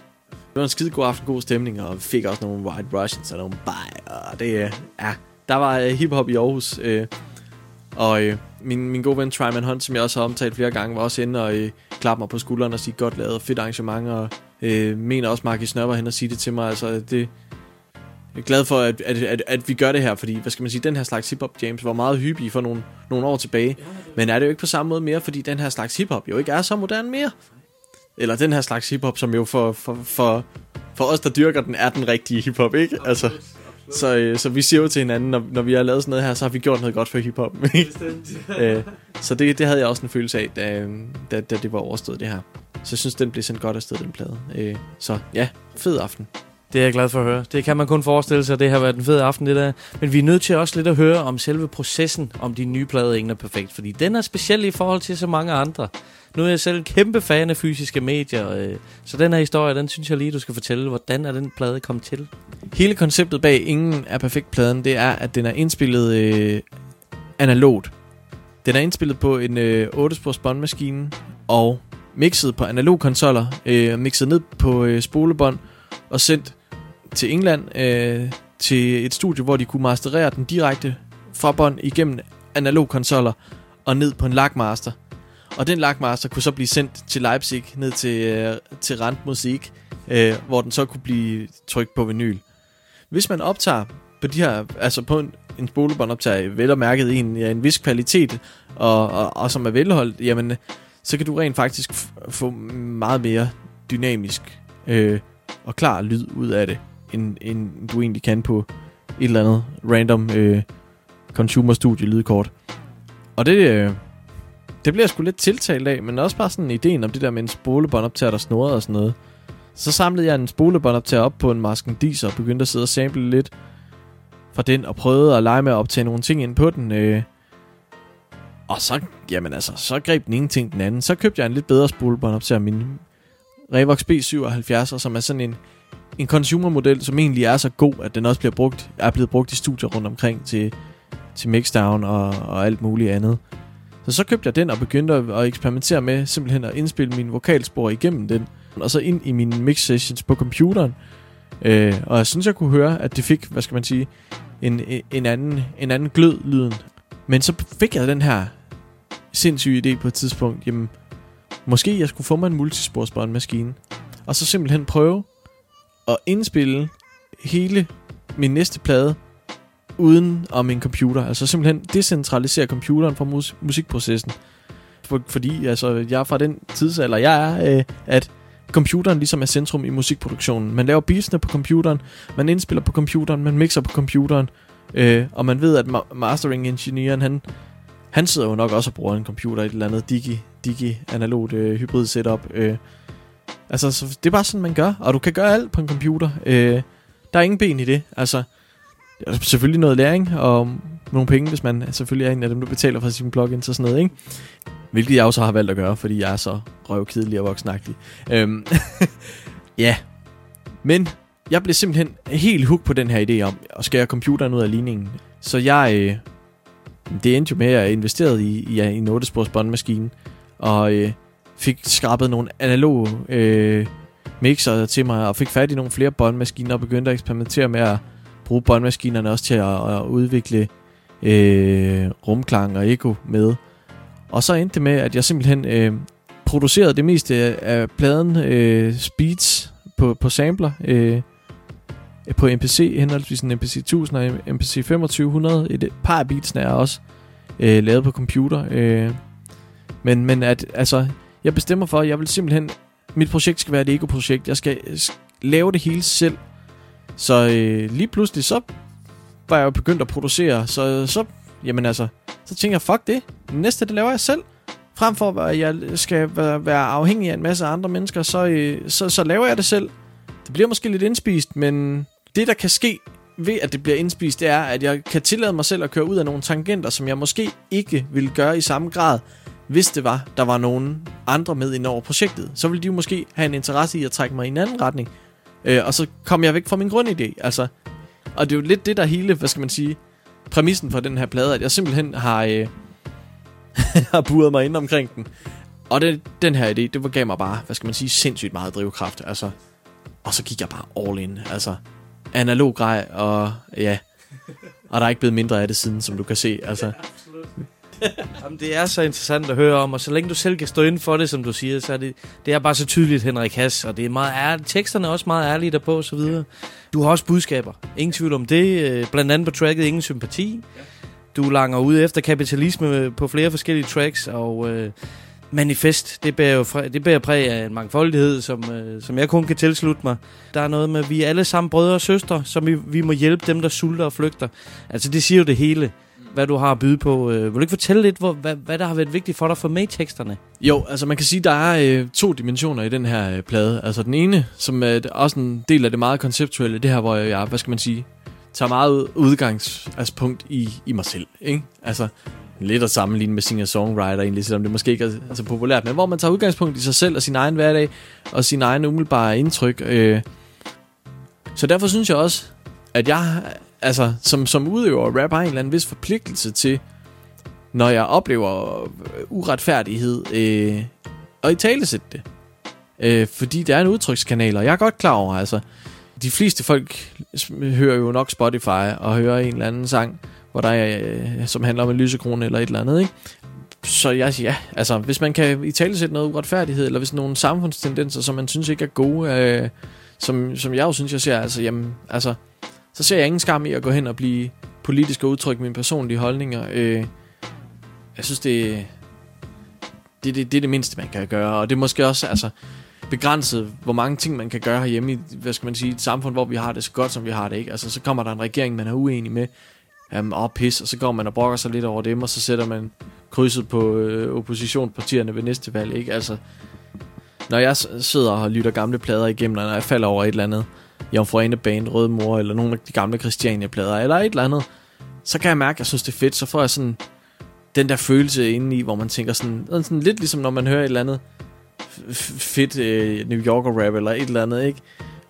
var en skide god aften, god stemning, og vi fik også nogle White Russians og nogle Bye, og det, øh, ja, der var øh, hiphop i Aarhus, øh, og øh, min, min gode ven Tryman Hunt, som jeg også har omtalt flere gange, var også inde og øh, klappe mig på skulderen og sige, godt lavet, fedt arrangement, og øh, mener også Marcus Nørre var hen og sige det til mig, altså det, jeg er glad for, at, at, at, at vi gør det her, fordi, hvad skal man sige, den her slags hiphop James var meget hyppig for nogle, nogle år tilbage. Men er det jo ikke på samme måde mere, fordi den her slags hiphop jo ikke er så moderne mere. Eller den her slags hiphop, som jo for, for, for, for os, der dyrker den, er den rigtige hiphop, ikke? Altså, så, øh, så vi siger jo til hinanden, når, når vi har lavet sådan noget her, så har vi gjort noget godt for hiphop. øh, så det, det havde jeg også en følelse af, da, da, da det var overstået det her. Så jeg synes, den blev sendt godt afsted, den plade. Øh, så ja, fed aften. Det er jeg glad for at høre. Det kan man kun forestille sig, det har været en fed aften, det der. Men vi er nødt til også lidt at høre om selve processen, om de nye plader Ingen er perfekt. Fordi den er speciel i forhold til så mange andre. Nu er jeg selv en kæmpe fan af fysiske medier, øh, så den her historie, den synes jeg lige, du skal fortælle. Hvordan er den plade kommet til? Hele konceptet bag Ingen er perfekt-pladen, det er, at den er indspillet øh, analogt. Den er indspillet på en øh, 8-spors båndmaskine og mixet på analog konsoller, øh, mixet ned på øh, spolebånd og sendt til England øh, til et studie, hvor de kunne masterere den direkte fra bånd igennem analogkonsoller og ned på en lagmaster. Og den lagmaster kunne så blive sendt til Leipzig, ned til, øh, til Rand Musik, øh, hvor den så kunne blive trykt på vinyl. Hvis man optager på de her, altså på en, en spolebåndoptager, vel og mærket i en, ja, en vis kvalitet, og, og, og som er velholdt, jamen, så kan du rent faktisk f- få meget mere dynamisk øh, og klar lyd ud af det, end, end du egentlig kan på et eller andet random øh, consumer studie lydkort. Og det, øh, det bliver jeg sgu lidt tiltalt af, men også bare sådan ideen om det der med en spolebåndoptager, der snurrede og sådan noget. Så samlede jeg en spolebåndoptager op på en Masken og begyndte at sidde og sample lidt fra den, og prøvede at lege med at optage nogle ting ind på den. Øh. Og så, jamen altså, så greb den ene ting den anden. Så købte jeg en lidt bedre spolebåndoptager, min Revox B77, som er sådan en, en consumer-model, som egentlig er så god, at den også bliver brugt, er blevet brugt i studier rundt omkring til, til mixdown og, og alt muligt andet. Så så købte jeg den og begyndte at, at eksperimentere med simpelthen at indspille mine vokalspor igennem den, og så ind i mine mix sessions på computeren. Øh, og jeg synes, jeg kunne høre, at det fik, hvad skal man sige, en, en, anden, en anden glød lyden. Men så fik jeg den her sindssyge idé på et tidspunkt, jamen, måske jeg skulle få mig en multisporsbåndmaskine, og så simpelthen prøve at indspille hele min næste plade uden om min computer. Altså simpelthen decentralisere computeren fra mus- musikprocessen. For, fordi altså, jeg er fra den tidsalder, jeg er, øh, at computeren ligesom er centrum i musikproduktionen. Man laver beatsene på computeren, man indspiller på computeren, man mixer på computeren, øh, og man ved, at ma- mastering-ingeniøren, han, han sidder jo nok også og bruger en computer i et eller andet digi, digi analogt øh, hybrid setup. Øh. Altså, så det er bare sådan, man gør, og du kan gøre alt på en computer. Øh, der er ingen ben i det. Altså, der er selvfølgelig noget læring og nogle penge, hvis man selvfølgelig er en af dem, der betaler for sine plugins og sådan noget, ikke? Hvilket jeg også har valgt at gøre, fordi jeg er så røvkedelig og voksenagtig. Øhm, ja. Men jeg blev simpelthen helt hooked på den her idé om at skære computeren ud af ligningen. Så jeg... Øh, det endte jo med, at jeg investerede i, i, i en 8-spors båndmaskine, og øh, fik skrabet nogle analoge øh, mixer til mig, og fik fat i nogle flere båndmaskiner, og begyndte at eksperimentere med at bruge båndmaskinerne også til at, at udvikle øh, rumklang og eko med. Og så endte det med, at jeg simpelthen øh, producerede det meste af, pladen øh, speeds på, på sampler. Øh, på MPC, henholdsvis en MPC 1000 og en MPC 2500. Et par af beatsene er også øh, lavet på computer. Øh, men, men at, altså, jeg bestemmer for, at jeg vil simpelthen... Mit projekt skal være et ego-projekt. Jeg skal øh, lave det hele selv. Så øh, lige pludselig, så var jeg jo begyndt at producere. Så, øh, så, jamen altså, så tænker jeg, fuck det. Næste, det laver jeg selv. Frem for, at jeg skal være, være afhængig af en masse andre mennesker, så, øh, så, så laver jeg det selv. Det bliver måske lidt indspist, men det, der kan ske ved, at det bliver indspist, det er, at jeg kan tillade mig selv at køre ud af nogle tangenter, som jeg måske ikke ville gøre i samme grad, hvis det var, der var nogen andre med ind over projektet. Så ville de jo måske have en interesse i at trække mig i en anden retning. Øh, og så kom jeg væk fra min grundidé. Altså, og det er jo lidt det, der hele, hvad skal man sige, præmissen for den her plade, at jeg simpelthen har, øh, har buret mig ind omkring den. Og det, den her idé, det var- gav mig bare, hvad skal man sige, sindssygt meget drivkraft. Altså, og så gik jeg bare all in. Altså, analog grej, og ja, og der er ikke blevet mindre af det siden, som du kan se. Altså, Jamen, det er så interessant at høre om, og så længe du selv kan stå inden for det, som du siger, så er det, det er bare så tydeligt, Henrik Hass, og det er meget ærligt. Teksterne er også meget ærlige derpå, og så videre. Du har også budskaber. Ingen tvivl om det. Øh, blandt andet på tracket Ingen Sympati. Du langer ud efter kapitalisme på flere forskellige tracks, og øh, Manifest, det bærer jo fræ, det bærer præg af en mangfoldighed, som, øh, som jeg kun kan tilslutte mig. Der er noget med, at vi er alle sammen brødre og søstre, som vi, vi må hjælpe dem, der sulter og flygter. Altså, det siger jo det hele, hvad du har at byde på. Øh, vil du ikke fortælle lidt, hvor, hvad, hvad der har været vigtigt for dig for med i teksterne? Jo, altså man kan sige, der er øh, to dimensioner i den her øh, plade. Altså den ene, som er også en del af det meget konceptuelle, det her, hvor jeg, hvad skal man sige, tager meget udgangspunkt i, i mig selv. Ikke? Altså lidt at sammenligne med singer-songwriter egentlig, selvom det måske ikke er, er så populært, men hvor man tager udgangspunkt i sig selv og sin egen hverdag, og sin egen umiddelbare indtryk. Øh. Så derfor synes jeg også, at jeg, altså som, som udøver rap, har en eller anden vis forpligtelse til, når jeg oplever øh, uretfærdighed, øh, og i tale det. Øh, fordi det er en udtrykskanal, og jeg er godt klar over, altså, de fleste folk hører jo nok Spotify og hører en eller anden sang, hvor der er, øh, som handler om en lysekrone eller et eller andet, ikke? Så jeg siger, ja, altså, hvis man kan i tale sætte noget uretfærdighed, eller hvis nogle samfundstendenser, som man synes ikke er gode, øh, som, som jeg jo synes, jeg ser, altså, jamen, altså, så ser jeg ingen skam i at gå hen og blive politisk og udtrykke mine personlige holdninger. Øh, jeg synes, det, det, det, det er det mindste, man kan gøre. Og det er måske også altså, begrænset, hvor mange ting man kan gøre herhjemme i hvad skal man sige, et samfund, hvor vi har det så godt, som vi har det. Ikke? Altså, så kommer der en regering, man er uenig med, um, og pis, og så går man og brokker sig lidt over dem, og så sætter man krydset på øh, oppositionspartierne ved næste valg. Ikke? Altså, når jeg sidder og lytter gamle plader igennem, og når jeg falder over et eller andet Jomfruane Band, Røde Mor, eller nogle af de gamle Christiania-plader, eller et eller andet, så kan jeg mærke, at jeg synes, det er fedt. Så får jeg sådan den der følelse inde i, hvor man tænker sådan, sådan lidt ligesom når man hører et eller andet fedt øh, New Yorker rap, eller et eller andet, ikke?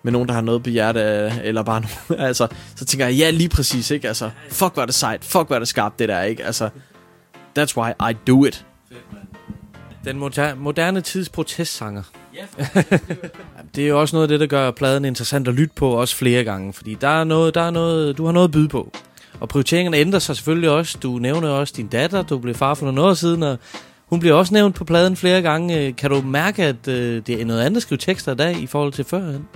Med nogen, der har noget på hjertet, eller bare nogen, altså, så tænker jeg, ja, lige præcis, ikke? Altså, fuck, hvor det sejt, fuck, hvor det skarpt, det der, ikke? Altså, that's why I do it. Den moderne tids protestsanger. det er jo også noget af det, der gør pladen interessant at lytte på også flere gange, fordi der er noget, der er noget, du har noget at byde på. Og prioriteringerne ændrer sig selvfølgelig også. Du nævner også din datter, du blev far for nogle år siden, og hun bliver også nævnt på pladen flere gange. Kan du mærke, at øh, det er noget andet at skrive tekster i dag i forhold til førhen?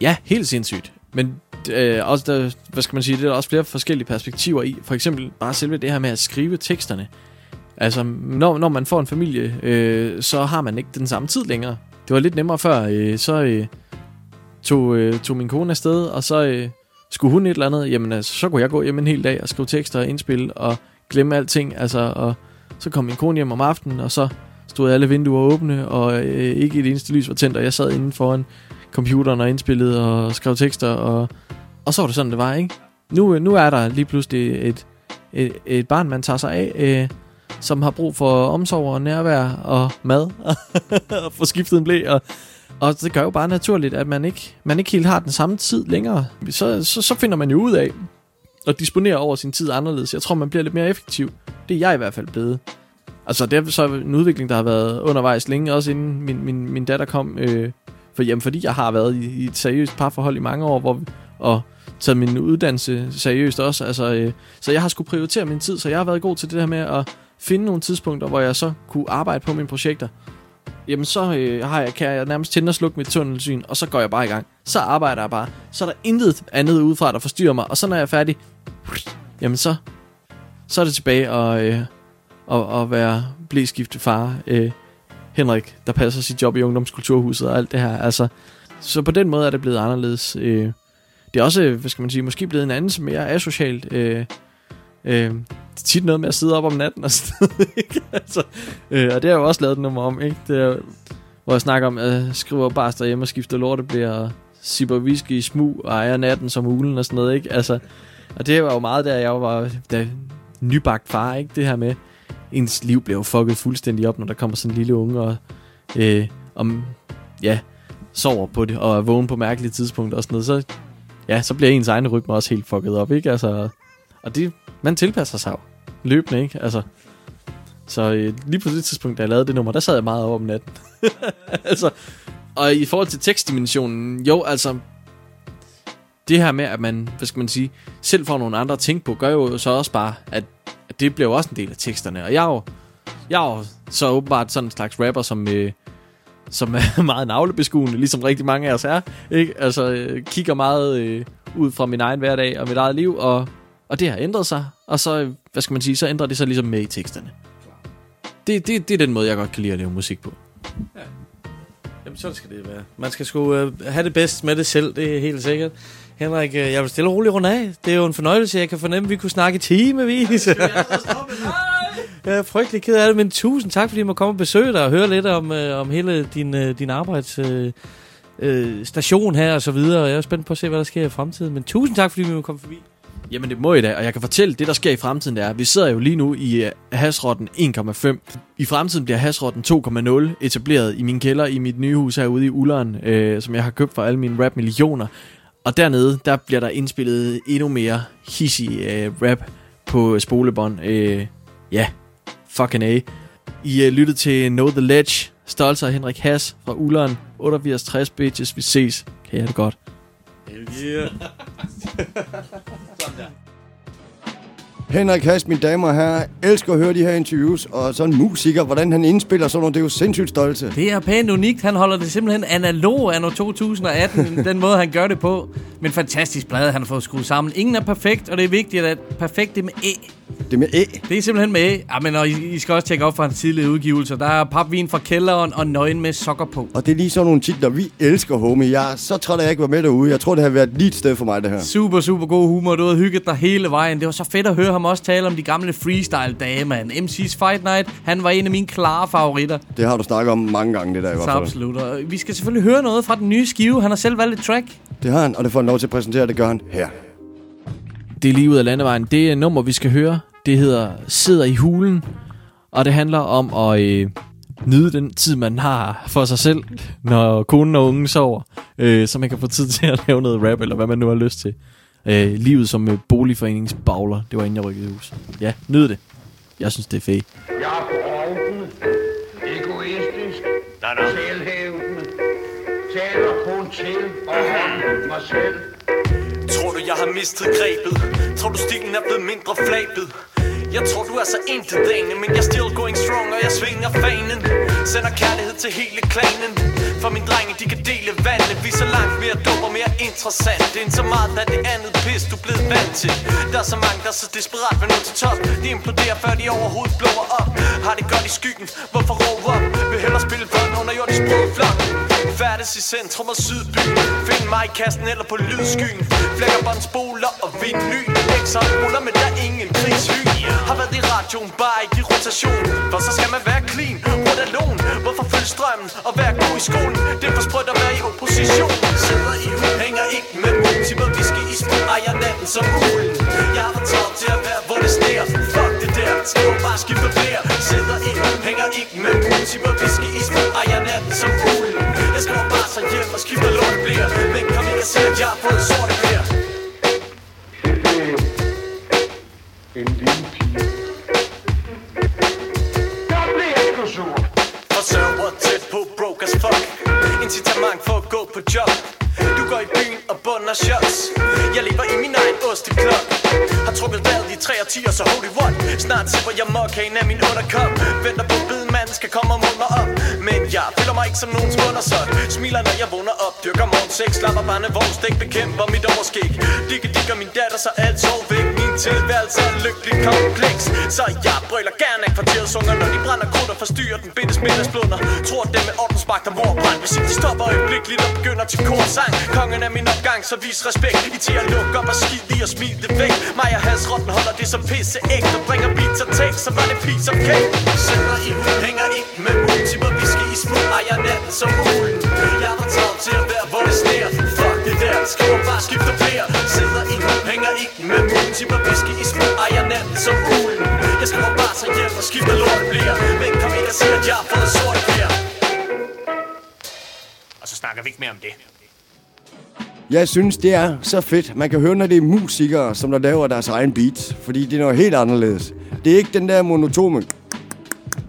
Ja, helt sindssygt. Men øh, også der, hvad skal man sige, det er der også flere forskellige perspektiver i. For eksempel bare selve det her med at skrive teksterne. Altså, når, når man får en familie, øh, så har man ikke den samme tid længere. Det var lidt nemmere før, øh, så øh, tog, øh, tog min kone afsted, og så øh, skulle hun et eller andet, jamen altså, så kunne jeg gå hjem en hel dag og skrive tekster og indspille og glemme alting, altså, og så kom min kone hjem om aftenen, og så stod alle vinduer åbne, og øh, ikke et eneste lys var tændt, og jeg sad inde foran computeren og indspillede og skrev tekster, og, og så var det sådan, det var, ikke? Nu, øh, nu er der lige pludselig et, et, et barn, man tager sig af, øh, som har brug for omsorg og nærvær og mad, og få skiftet en blæ, og, og det gør jo bare naturligt, at man ikke, man ikke helt har den samme tid længere. Så, så, så finder man jo ud af at disponere over sin tid anderledes. Jeg tror, man bliver lidt mere effektiv. Det er jeg i hvert fald blevet. Altså, det er så en udvikling, der har været undervejs længe, også inden min, min, min datter kom. Øh, for, jamen, fordi jeg har været i, i et seriøst parforhold i mange år, hvor, og taget min uddannelse seriøst også. Altså, øh, så jeg har skulle prioritere min tid, så jeg har været god til det her med at finde nogle tidspunkter, hvor jeg så kunne arbejde på mine projekter. jamen så øh, har jeg, kan jeg nærmest tænde og slukke mit tunnelsyn, og så går jeg bare i gang. Så arbejder jeg bare. Så er der intet andet udefra, der forstyrrer mig. Og så når jeg er færdig, jamen så, så er det tilbage og, øh, og, og være blæskifte far. Øh, Henrik, der passer sit job i ungdomskulturhuset og alt det her. Altså, så på den måde er det blevet anderledes. Øh, det er også, hvad skal man sige, måske blevet en anden, som mere asocialt. Øh, øh, det er tit noget med at sidde op om natten og sådan noget, ikke? altså, øh, og det har jeg jo også lavet et nummer om, ikke? Det er, hvor jeg snakker om, at jeg skriver bare derhjemme og skifter lorteblære bliver sipper whisky i smug og ejer natten som ulen og sådan noget, ikke? Altså, og det var jo meget der, jeg var der, nybagt far, ikke? Det her med, ens liv bliver jo fucket fuldstændig op, når der kommer sådan en lille unge og, øh, om, ja, sover på det og er vågen på mærkelige tidspunkter og sådan noget, så, ja, så bliver ens egne rytme også helt fucket op, ikke? Altså, og det, man tilpasser sig jo løbende, ikke? Altså, så øh, lige på det tidspunkt, da jeg lavede det nummer, der sad jeg meget over om natten. altså, og i forhold til tekstdimensionen, jo, altså, det her med, at man, hvad skal man sige, selv får nogle andre at tænke på, gør jo så også bare, at, at det bliver jo også en del af teksterne. Og jeg er jo, jeg er jo så åbenbart sådan en slags rapper, som, øh, som er meget navlebeskuende, ligesom rigtig mange af os er. Ikke? Altså, øh, kigger meget øh, ud fra min egen hverdag og mit eget liv, og, og det har ændret sig. Og så, hvad skal man sige, så ændrer det sig ligesom med i teksterne. Det, det, det er den måde, jeg godt kan lide at lave musik på. Ja. Jamen, sådan skal det være. Man skal sgu øh, have det bedst med det selv, det er helt sikkert. Henrik, øh, jeg vil stille og roligt rundt af. Det er jo en fornøjelse, jeg kan fornemme, at vi kunne snakke timevis. jeg er frygtelig ked af det, men tusind tak, fordi I må komme og besøge dig og høre lidt om, øh, om hele din, øh, din arbejds... Øh, øh, station her og så videre. Jeg er spændt på at se, hvad der sker i fremtiden. Men tusind tak, fordi vi må komme forbi. Jamen det må I da, og jeg kan fortælle, det der sker i fremtiden det er, vi sidder jo lige nu i øh, uh, hasrotten 1,5. I fremtiden bliver hasrotten 2,0 etableret i min kælder i mit nye hus herude i Ulleren, øh, som jeg har købt for alle mine rap millioner. Og dernede, der bliver der indspillet endnu mere hissig øh, rap på øh, spolebånd. Øh, ja, fucking A. I øh, lyttet til Know The Ledge, Stolzer Henrik Hass fra Ulleren, 8860 bitches, vi ses. Kan I det godt. Yeah. Henrik Hass, mine damer og herrer, elsker at høre de her interviews, og sådan en musiker, hvordan han indspiller sådan noget, det er jo sindssygt stolte. Det er pænt unikt. Han holder det simpelthen analog anno 2018, den måde han gør det på. Men fantastisk blad, han har fået skruet sammen. Ingen er perfekt, og det er vigtigt, at perfekt det med æ. Det er med æ. Det er simpelthen med æ. Ja, men og I, I skal også tjekke op for hans tidlige udgivelser. Der er papvin fra kælderen og nøgen med sokker på. Og det er lige sådan nogle titler, vi elsker, homie. Jeg er så træt af, at jeg ikke var med derude. Jeg tror, det har været lige et sted for mig, det her. Super, super god humor. Du har hygget dig hele vejen. Det var så fedt at høre ham også tale om de gamle freestyle-dage, man. MC's Fight Night, han var en af mine klare favoritter. Det har du snakket om mange gange, det der i hvert Så fald. absolut. Og vi skal selvfølgelig høre noget fra den nye skive. Han har selv valgt et track. Det har han, og det får han lov til at præsentere, det gør han her. Det er lige ud af landevejen. Det er nummer, vi skal høre. Det hedder Sidder i hulen. Og det handler om at øh, nyde den tid, man har for sig selv, når konen og ungen sover. Øh, så man kan få tid til at lave noget rap, eller hvad man nu har lyst til. Øh, livet som øh, boligforeningsbagler. Det var inden jeg rykkede i hus. Ja, nyd det. Jeg synes, det er fedt. Jeg er brovden, egoistisk, selvhævdende, taler kun til og om mig selv. Tror du, jeg har mistet grebet? Tror du, stilen er blevet mindre flabet? Jeg tror, du er så intetdagende, men jeg still going strong, og jeg svinger fanen. Sender kærlighed til hele klanen. For mine drenge, de kan dele vandet. Vi er så langt mere dum og mere interessant. Det er så meget af det andet pis, du er blevet vant til. Der er så mange, der er så desperat vil nå til top. De imploderer, før de overhovedet blåer op. Har det godt i skyggen, hvorfor råber op? Vil hellere spille børn under jordisk brødflok. Færdes i centrum og Sydbyen Find mig i kassen eller på lydskyen. Flækker båndspoler og vinyl Ekstra ruller, men der er ingen krigshy Har været i radioen, bare ikke i rotation. For så skal man være clean, rundt alone Hvorfor følge strømmen og være god i skolen? Det er for sprødt at være i opposition. Sidder i hul, hænger ikke med multimer Whisky i spil, ejer natten som ulen. Jeg har for travlt til at være, hvor det sneer. Fuck det der, skal bare skifte flere Sidder i hul, hænger ikke barnevogn Stik bekæmper mit overskæg Digge digger min datter, så alt sov væk. Min tilværelse er lykkelig kompleks. Så jeg brøler gerne af kvarterets unger Når de brænder krudt og forstyrrer den bindes middagsblunder Tror dem med ordensmagt og morbrand Hvis ikke de stopper øjeblikkeligt og begynder til korsang. Kongen er min opgang, så vis respekt. I til at lukke op og skid lige og smil det væk. Mig og Hans Rotten holder det som pisse ægte Bringer beats og tekst, så var det piece of cake Sætter i hænger mere om det. Jeg synes, det er så fedt. Man kan høre, når det er musikere, som der laver deres egen beats. Fordi det er noget helt anderledes. Det er ikke den der monotone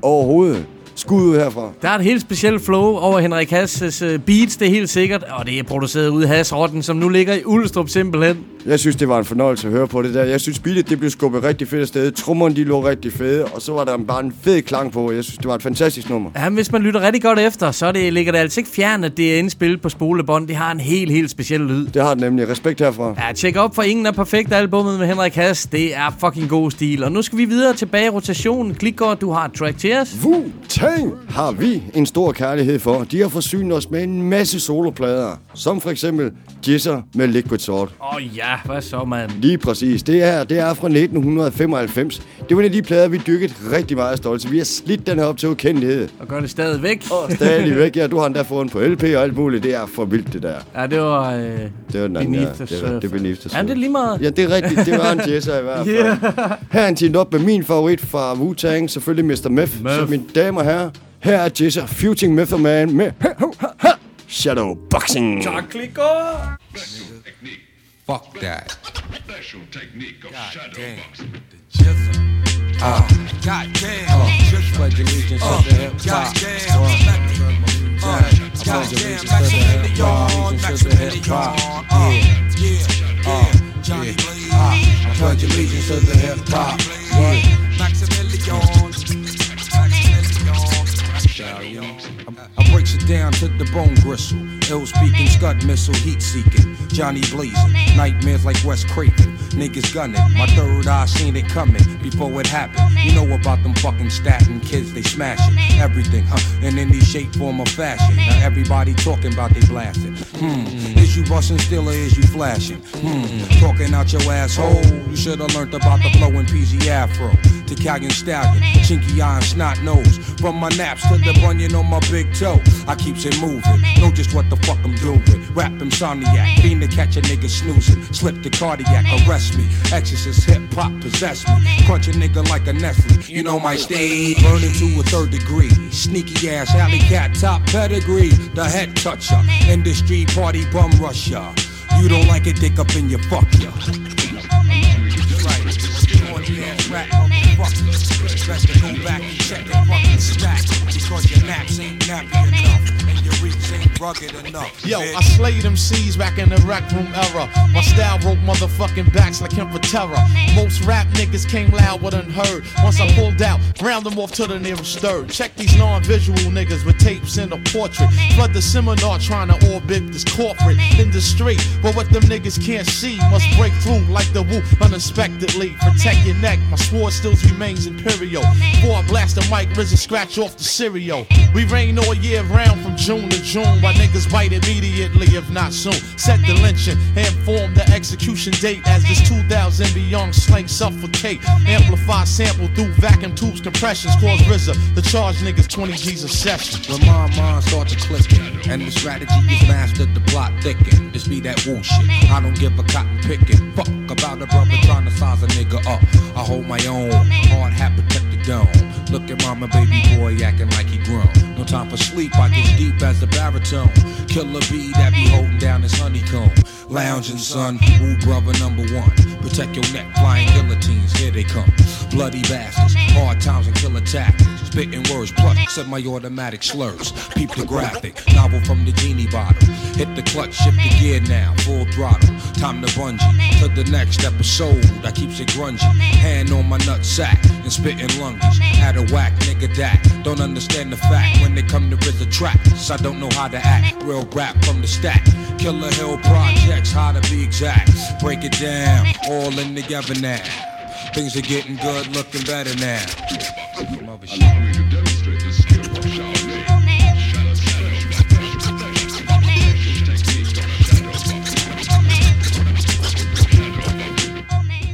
overhovedet. Skud ud herfra. Der er et helt specielt flow over Henrik Hasses uh, beats, det er helt sikkert. Og det er produceret ud af Hasrotten, som nu ligger i Ulstrup simpelthen. Jeg synes, det var en fornøjelse at høre på det der. Jeg synes, beatet det blev skubbet rigtig fedt afsted. Trummerne, de lå rigtig fede. Og så var der bare en fed klang på. Jeg synes, det var et fantastisk nummer. Ja, hvis man lytter rigtig godt efter, så det, ligger det altså ikke fjern, at det er indspillet på spolebånd. Det har en helt, helt speciel lyd. Det har det nemlig. Respekt herfra. Ja, tjek op for Ingen er Perfekt albummet med Henrik Hass. Det er fucking god stil. Og nu skal vi videre tilbage i rotationen. Klikgård, du har et track til os. Wu-Tang har vi en stor kærlighed for. De har forsynet os med en masse soloplader. Som for eksempel Jizzer med Liquid Sword. Åh oh, ja, hvad så, mand? Lige præcis. Det her, det er fra 1995. Det var en af de plader, vi dykkede rigtig meget stolt. Så vi har slidt den her op til ukendelighed. Og gør det stadigvæk. Og stadigvæk, ja. Du har endda fået den på LP og alt muligt. Det er for vildt, det der. Ja, det var... Øh, Det var den anden, ja. Det, var, det er Beneath the Ja, det er lige meget. Ja, det er rigtigt. Det var en jazzer i hvert fald. Yeah. Her er en op med min favorit fra Wu-Tang. Selvfølgelig Mr. Meth. Meth. Så mine damer og herrer, her er Jizzer Futing Method Man med Shadow Boxing. Tak, Klikgård. Fuck that. Special technique of shadow boxing. Uh, God damn. Uh, just pledge allegiance to the hip hop. Uh, goddamn, Maximilian, Maximilian. Uh, yeah, uh, Johnny Blaze. I pledge allegiance to the hip hop. Yeah. Down to the bone gristle. Ill speaking, scud missile, heat seeking. Johnny blazing, nightmares like West Craven. Niggas gunning, my third eye seen it coming before it happened. You know about them fucking statin kids, they smashing everything, huh? In any shape, form, or fashion. Now everybody talking about they blasting. Hmm, is you busting still or is you flashing? Hmm, talking out your asshole. You should have learned about the flow in PZ Afro. To Calgon Stallion, chinky eye and snot nose. From my naps to the bunion on my big toe. I keeps it moving, know just what the fuck I'm doing. Rap insomniac, fiend to catch a nigga snoozing. Slip the cardiac, arrest me. Exorcist hip hop possess me. Crunch a nigga like a Nestle. You know my stage. Burning to a third degree. Sneaky ass alley cat top pedigree. The head toucher. Industry party bum rusher. You don't like it, dick up in your fuck ya. Right. Best to go back and check the fucking stack. Because your naps ain't nappy enough. And your reach ain't rugged enough. Yo, bitch. I slayed them C's back in the rec room era. My style broke motherfucking backs like him for terror. Most rap niggas came loud but unheard. Once I pulled out, ground them off to the nearest third. Check these non-visual niggas with tapes in a portrait. Flood the seminar trying to orbit this corporate industry. But what them niggas can't see must break through like the woo unexpectedly. Protect your neck, my sword still remains imperial. Before I blast the mic, RZA scratch off the cereal. We rain all year round from June to June. While niggas bite immediately, if not soon. Set the lynching and form the execution date as this 2000 beyond slang suffocate. Amplify sample through vacuum tubes, compressions. Cause RZA the charge niggas 20 G's a session. When my mind starts to clicking And the strategy is mastered, the plot thicken This be that woo shit, I don't give a cotton picking Fuck about a brother trying to size a nigga up I hold my own, hard hat protect the dome Look at mama baby boy acting like he grown No time for sleep, I get deep as the baritone. Killer bee that be holding down his honeycomb. Lounging, son, ooh, brother number one. Protect your neck, flying guillotines, here they come. Bloody bastards, hard times and killer tactics. Spitting words, plus said my automatic slurs. Peep the graphic, novel from the genie bottle. Hit the clutch, shift the gear now, full throttle. Time to bungee to the next episode. I keeps it grungy. Hand on my nut sack and spitting lunges. Had a whack nigga that don't understand the fact when they come to RZA tracks. I don't know how to act. Real rap from the stack. Killer Hill projects, how to be exact. Break it down, all in together now. Things are getting good, looking better now.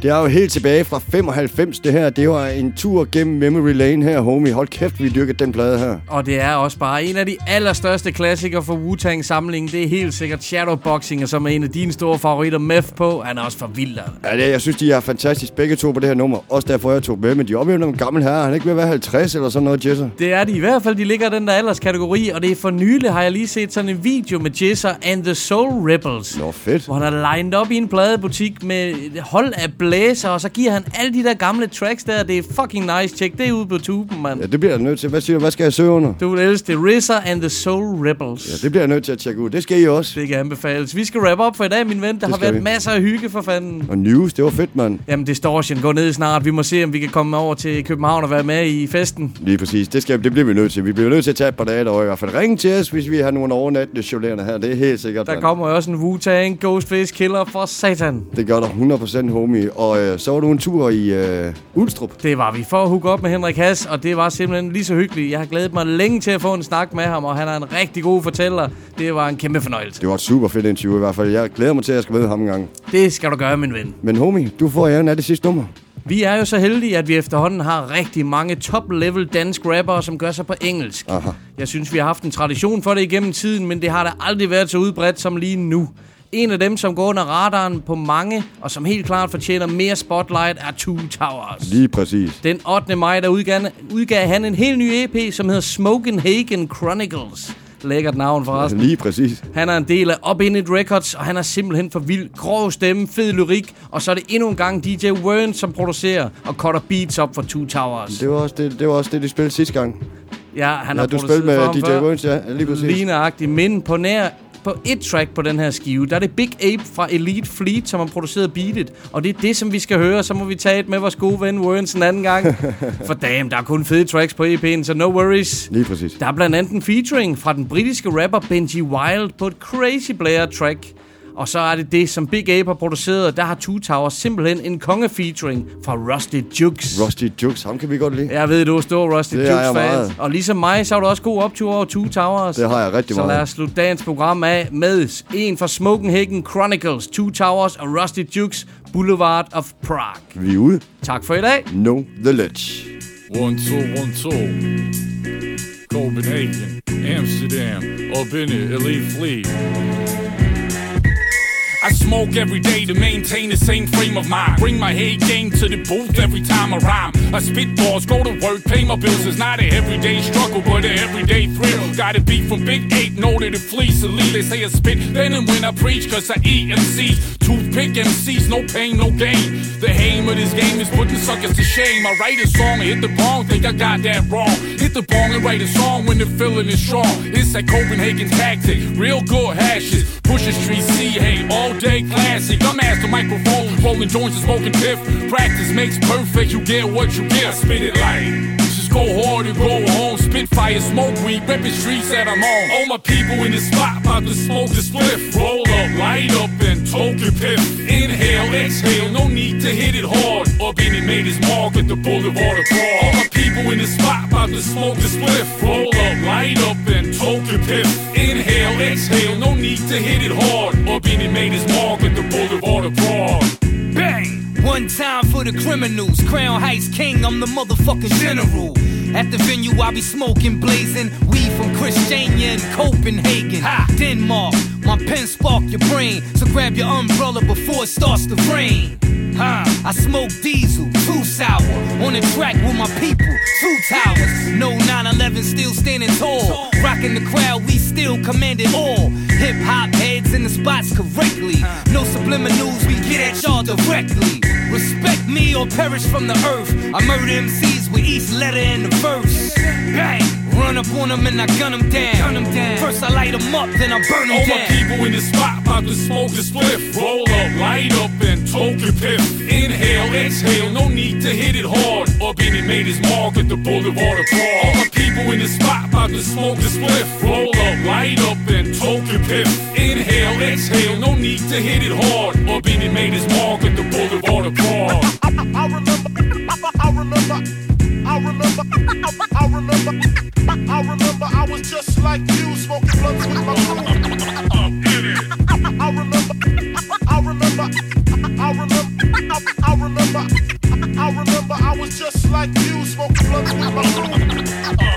Det er jo helt tilbage fra 95, det her. Det var en tur gennem Memory Lane her, homie. Hold kæft, vi dyrkede den plade her. Og det er også bare en af de allerstørste klassikere for Wu-Tang-samlingen. Det er helt sikkert Shadowboxing, som er en af dine store favoritter. Meth på, han er også for vild. altså. Ja, det, jeg synes, de er fantastisk begge to på det her nummer. Også derfor, jeg tog med. Men de oplever nogle gamle herrer. Han er ikke ved at være 50 eller sådan noget, Jesser. Det er de i hvert fald. De ligger i den der alderskategori, og det er for nylig har jeg lige set sådan en video med Jizzer and the Soul Rebels. Nå, fedt. Hvor han er lined op i en pladebutik med hold af blæser, og så giver han alle de der gamle tracks der. Det er fucking nice. Tjek det ud på tuben, mand. Ja, det bliver jeg nødt til. Hvad siger du? Hvad skal jeg søge under? Du vil elske det. RZA and the Soul Rebels. Ja, det bliver jeg nødt til at tjekke ud. Det skal I også. Det kan anbefales. Vi skal wrap op for i dag, min ven. Der har skal været vi. masser af hygge for fanden. Og news, det var fedt, mand. Jamen, distortion går ned snart. Vi må se, om vi kan komme over til København og være med i festen. Lige præcis. Det, skal, det bliver vi nødt til. Vi bliver nødt til at tage et par dage derovre. I hvert fald ringe til os, hvis vi har nogle overnattende cholerende her. Det er helt sikkert. Der mand. kommer også en Wu-Tang Ghostface Killer for satan. Det gør der 100% homie. Og øh, så var du en tur i øh, Ulstrup. Det var vi for at hooke op med Henrik Hass, og det var simpelthen lige så hyggeligt. Jeg har glædet mig længe til at få en snak med ham, og han er en rigtig god fortæller. Det var en kæmpe fornøjelse. Det var et super fedt interview i hvert fald. Jeg glæder mig til, at jeg skal møde ham en gang. Det skal du gøre, min ven. Men homie, du får æren af det sidste nummer. Vi er jo så heldige, at vi efterhånden har rigtig mange top-level dansk rappere, som gør sig på engelsk. Aha. Jeg synes, vi har haft en tradition for det igennem tiden, men det har da aldrig været så udbredt som lige nu. En af dem, som går under radaren på mange, og som helt klart fortjener mere spotlight, er Two Towers. Lige præcis. Den 8. maj, der udgav, udgav han en helt ny EP, som hedder Smokin' Hagen Chronicles. Lækkert navn forresten. Lige præcis. Han er en del af Up In It Records, og han er simpelthen for vild. Grov stemme, fed lyrik, og så er det endnu en gang DJ Wern, som producerer og cutter beats op for Two Towers. Det var også det, det, var også det de spillede sidste gang. Ja, han Ja, har du spillede med DJ. Wern, ja, lige præcis. Ligneragtigt, men på nær på et track på den her skive, der er det Big Ape fra Elite Fleet, som har produceret beatet. Og det er det, som vi skal høre. Så må vi tage et med vores gode ven Wern's en anden gang. For damn, der er kun fede tracks på EP'en, så no worries. Lige præcis. Der er blandt andet en featuring fra den britiske rapper Benji Wild på et Crazy Blair track. Og så er det det, som Big Ape har produceret, og der har Two Towers simpelthen en konge-featuring fra Rusty Jukes. Rusty Jukes, ham kan vi godt lide. Jeg ved, du er stor Rusty Det jeg Jukes fan. meget. Og ligesom mig, så har du også god optur over Two Towers. Det har jeg rigtig så meget. lad os slutte dagens program af med en fra Smoking Hagen Chronicles, Two Towers og Rusty Jukes, Boulevard of Prague. Vi er ude. Tak for i dag. No the ledge. One, two, one, two. Copenhagen, Amsterdam, in it, elite fleet. I smoke every day to maintain the same frame of mind. Bring my head game to the booth every time I rhyme. I spit balls, go to work, pay my bills. It's not an everyday struggle, but an everyday thrill. Got a beat from Big Eight, know that it flees elite. They say I spit venom when I preach, cause I eat MCs. Toothpick MCs, no pain, no gain. The aim of this game is putting suckers to shame. I write a song and hit the bong, think I got that wrong. Hit the bong and write a song when the feeling is strong. It's that Copenhagen tactic, real good hashes. Push the street, see, hey, all day classic. I'm the microphone, rolling joints and smoking piff. Practice makes perfect, you get what you get. Spit it like. Just go hard and go home. Spit fire, smoke weed, reppin' streets that I'm on. All my people in the spot about to smoke the spliff. Roll up, light up, and toke the piff. Inhale, exhale, no need to hit it hard. In it made his mark at the boulevard of All my people in the spot about to smoke the spliff. Roll up, light up, and toke the piff. Inhale, exhale, no need to hit it hard. In it made his mark at the boulevard of Broad. Bang! One time the criminals. Crown Heights King, I'm the motherfucking general. At the venue, I be smoking, blazing weed from Christiania and Copenhagen, ha! Denmark. My pen spark your brain, so grab your umbrella before it starts to rain. I smoke diesel, too sour. On the track with my people, two towers. No 911 still standing tall. Rocking the crowd, we still command it all. Hip hop heads in the spots correctly. No subliminals, we get at y'all directly. Respect me or perish from the earth. I murder MCs with each letter in the verse. Bang! Run up on them and I gun them down. Gun 'em down. First I light them up, then I burn them All down. my people in the spot about to smoke a spliff. Roll up, light up, and toke your piff. Inhale, exhale, no need to hit it hard. Urbini made his mark at the boulevard of Prague. All my people in the spot about to smoke a spliff. Roll up, light up, and toke your piff. Inhale, exhale, no need to hit it hard. Urbini made his mark at the boulevard of Prague. I remember, I remember, I remember, I remember, I remember I was just like you, smoking blunts with my. I remember, I remember, I remember, I remember, I remember I was just like you, smoking with my crew.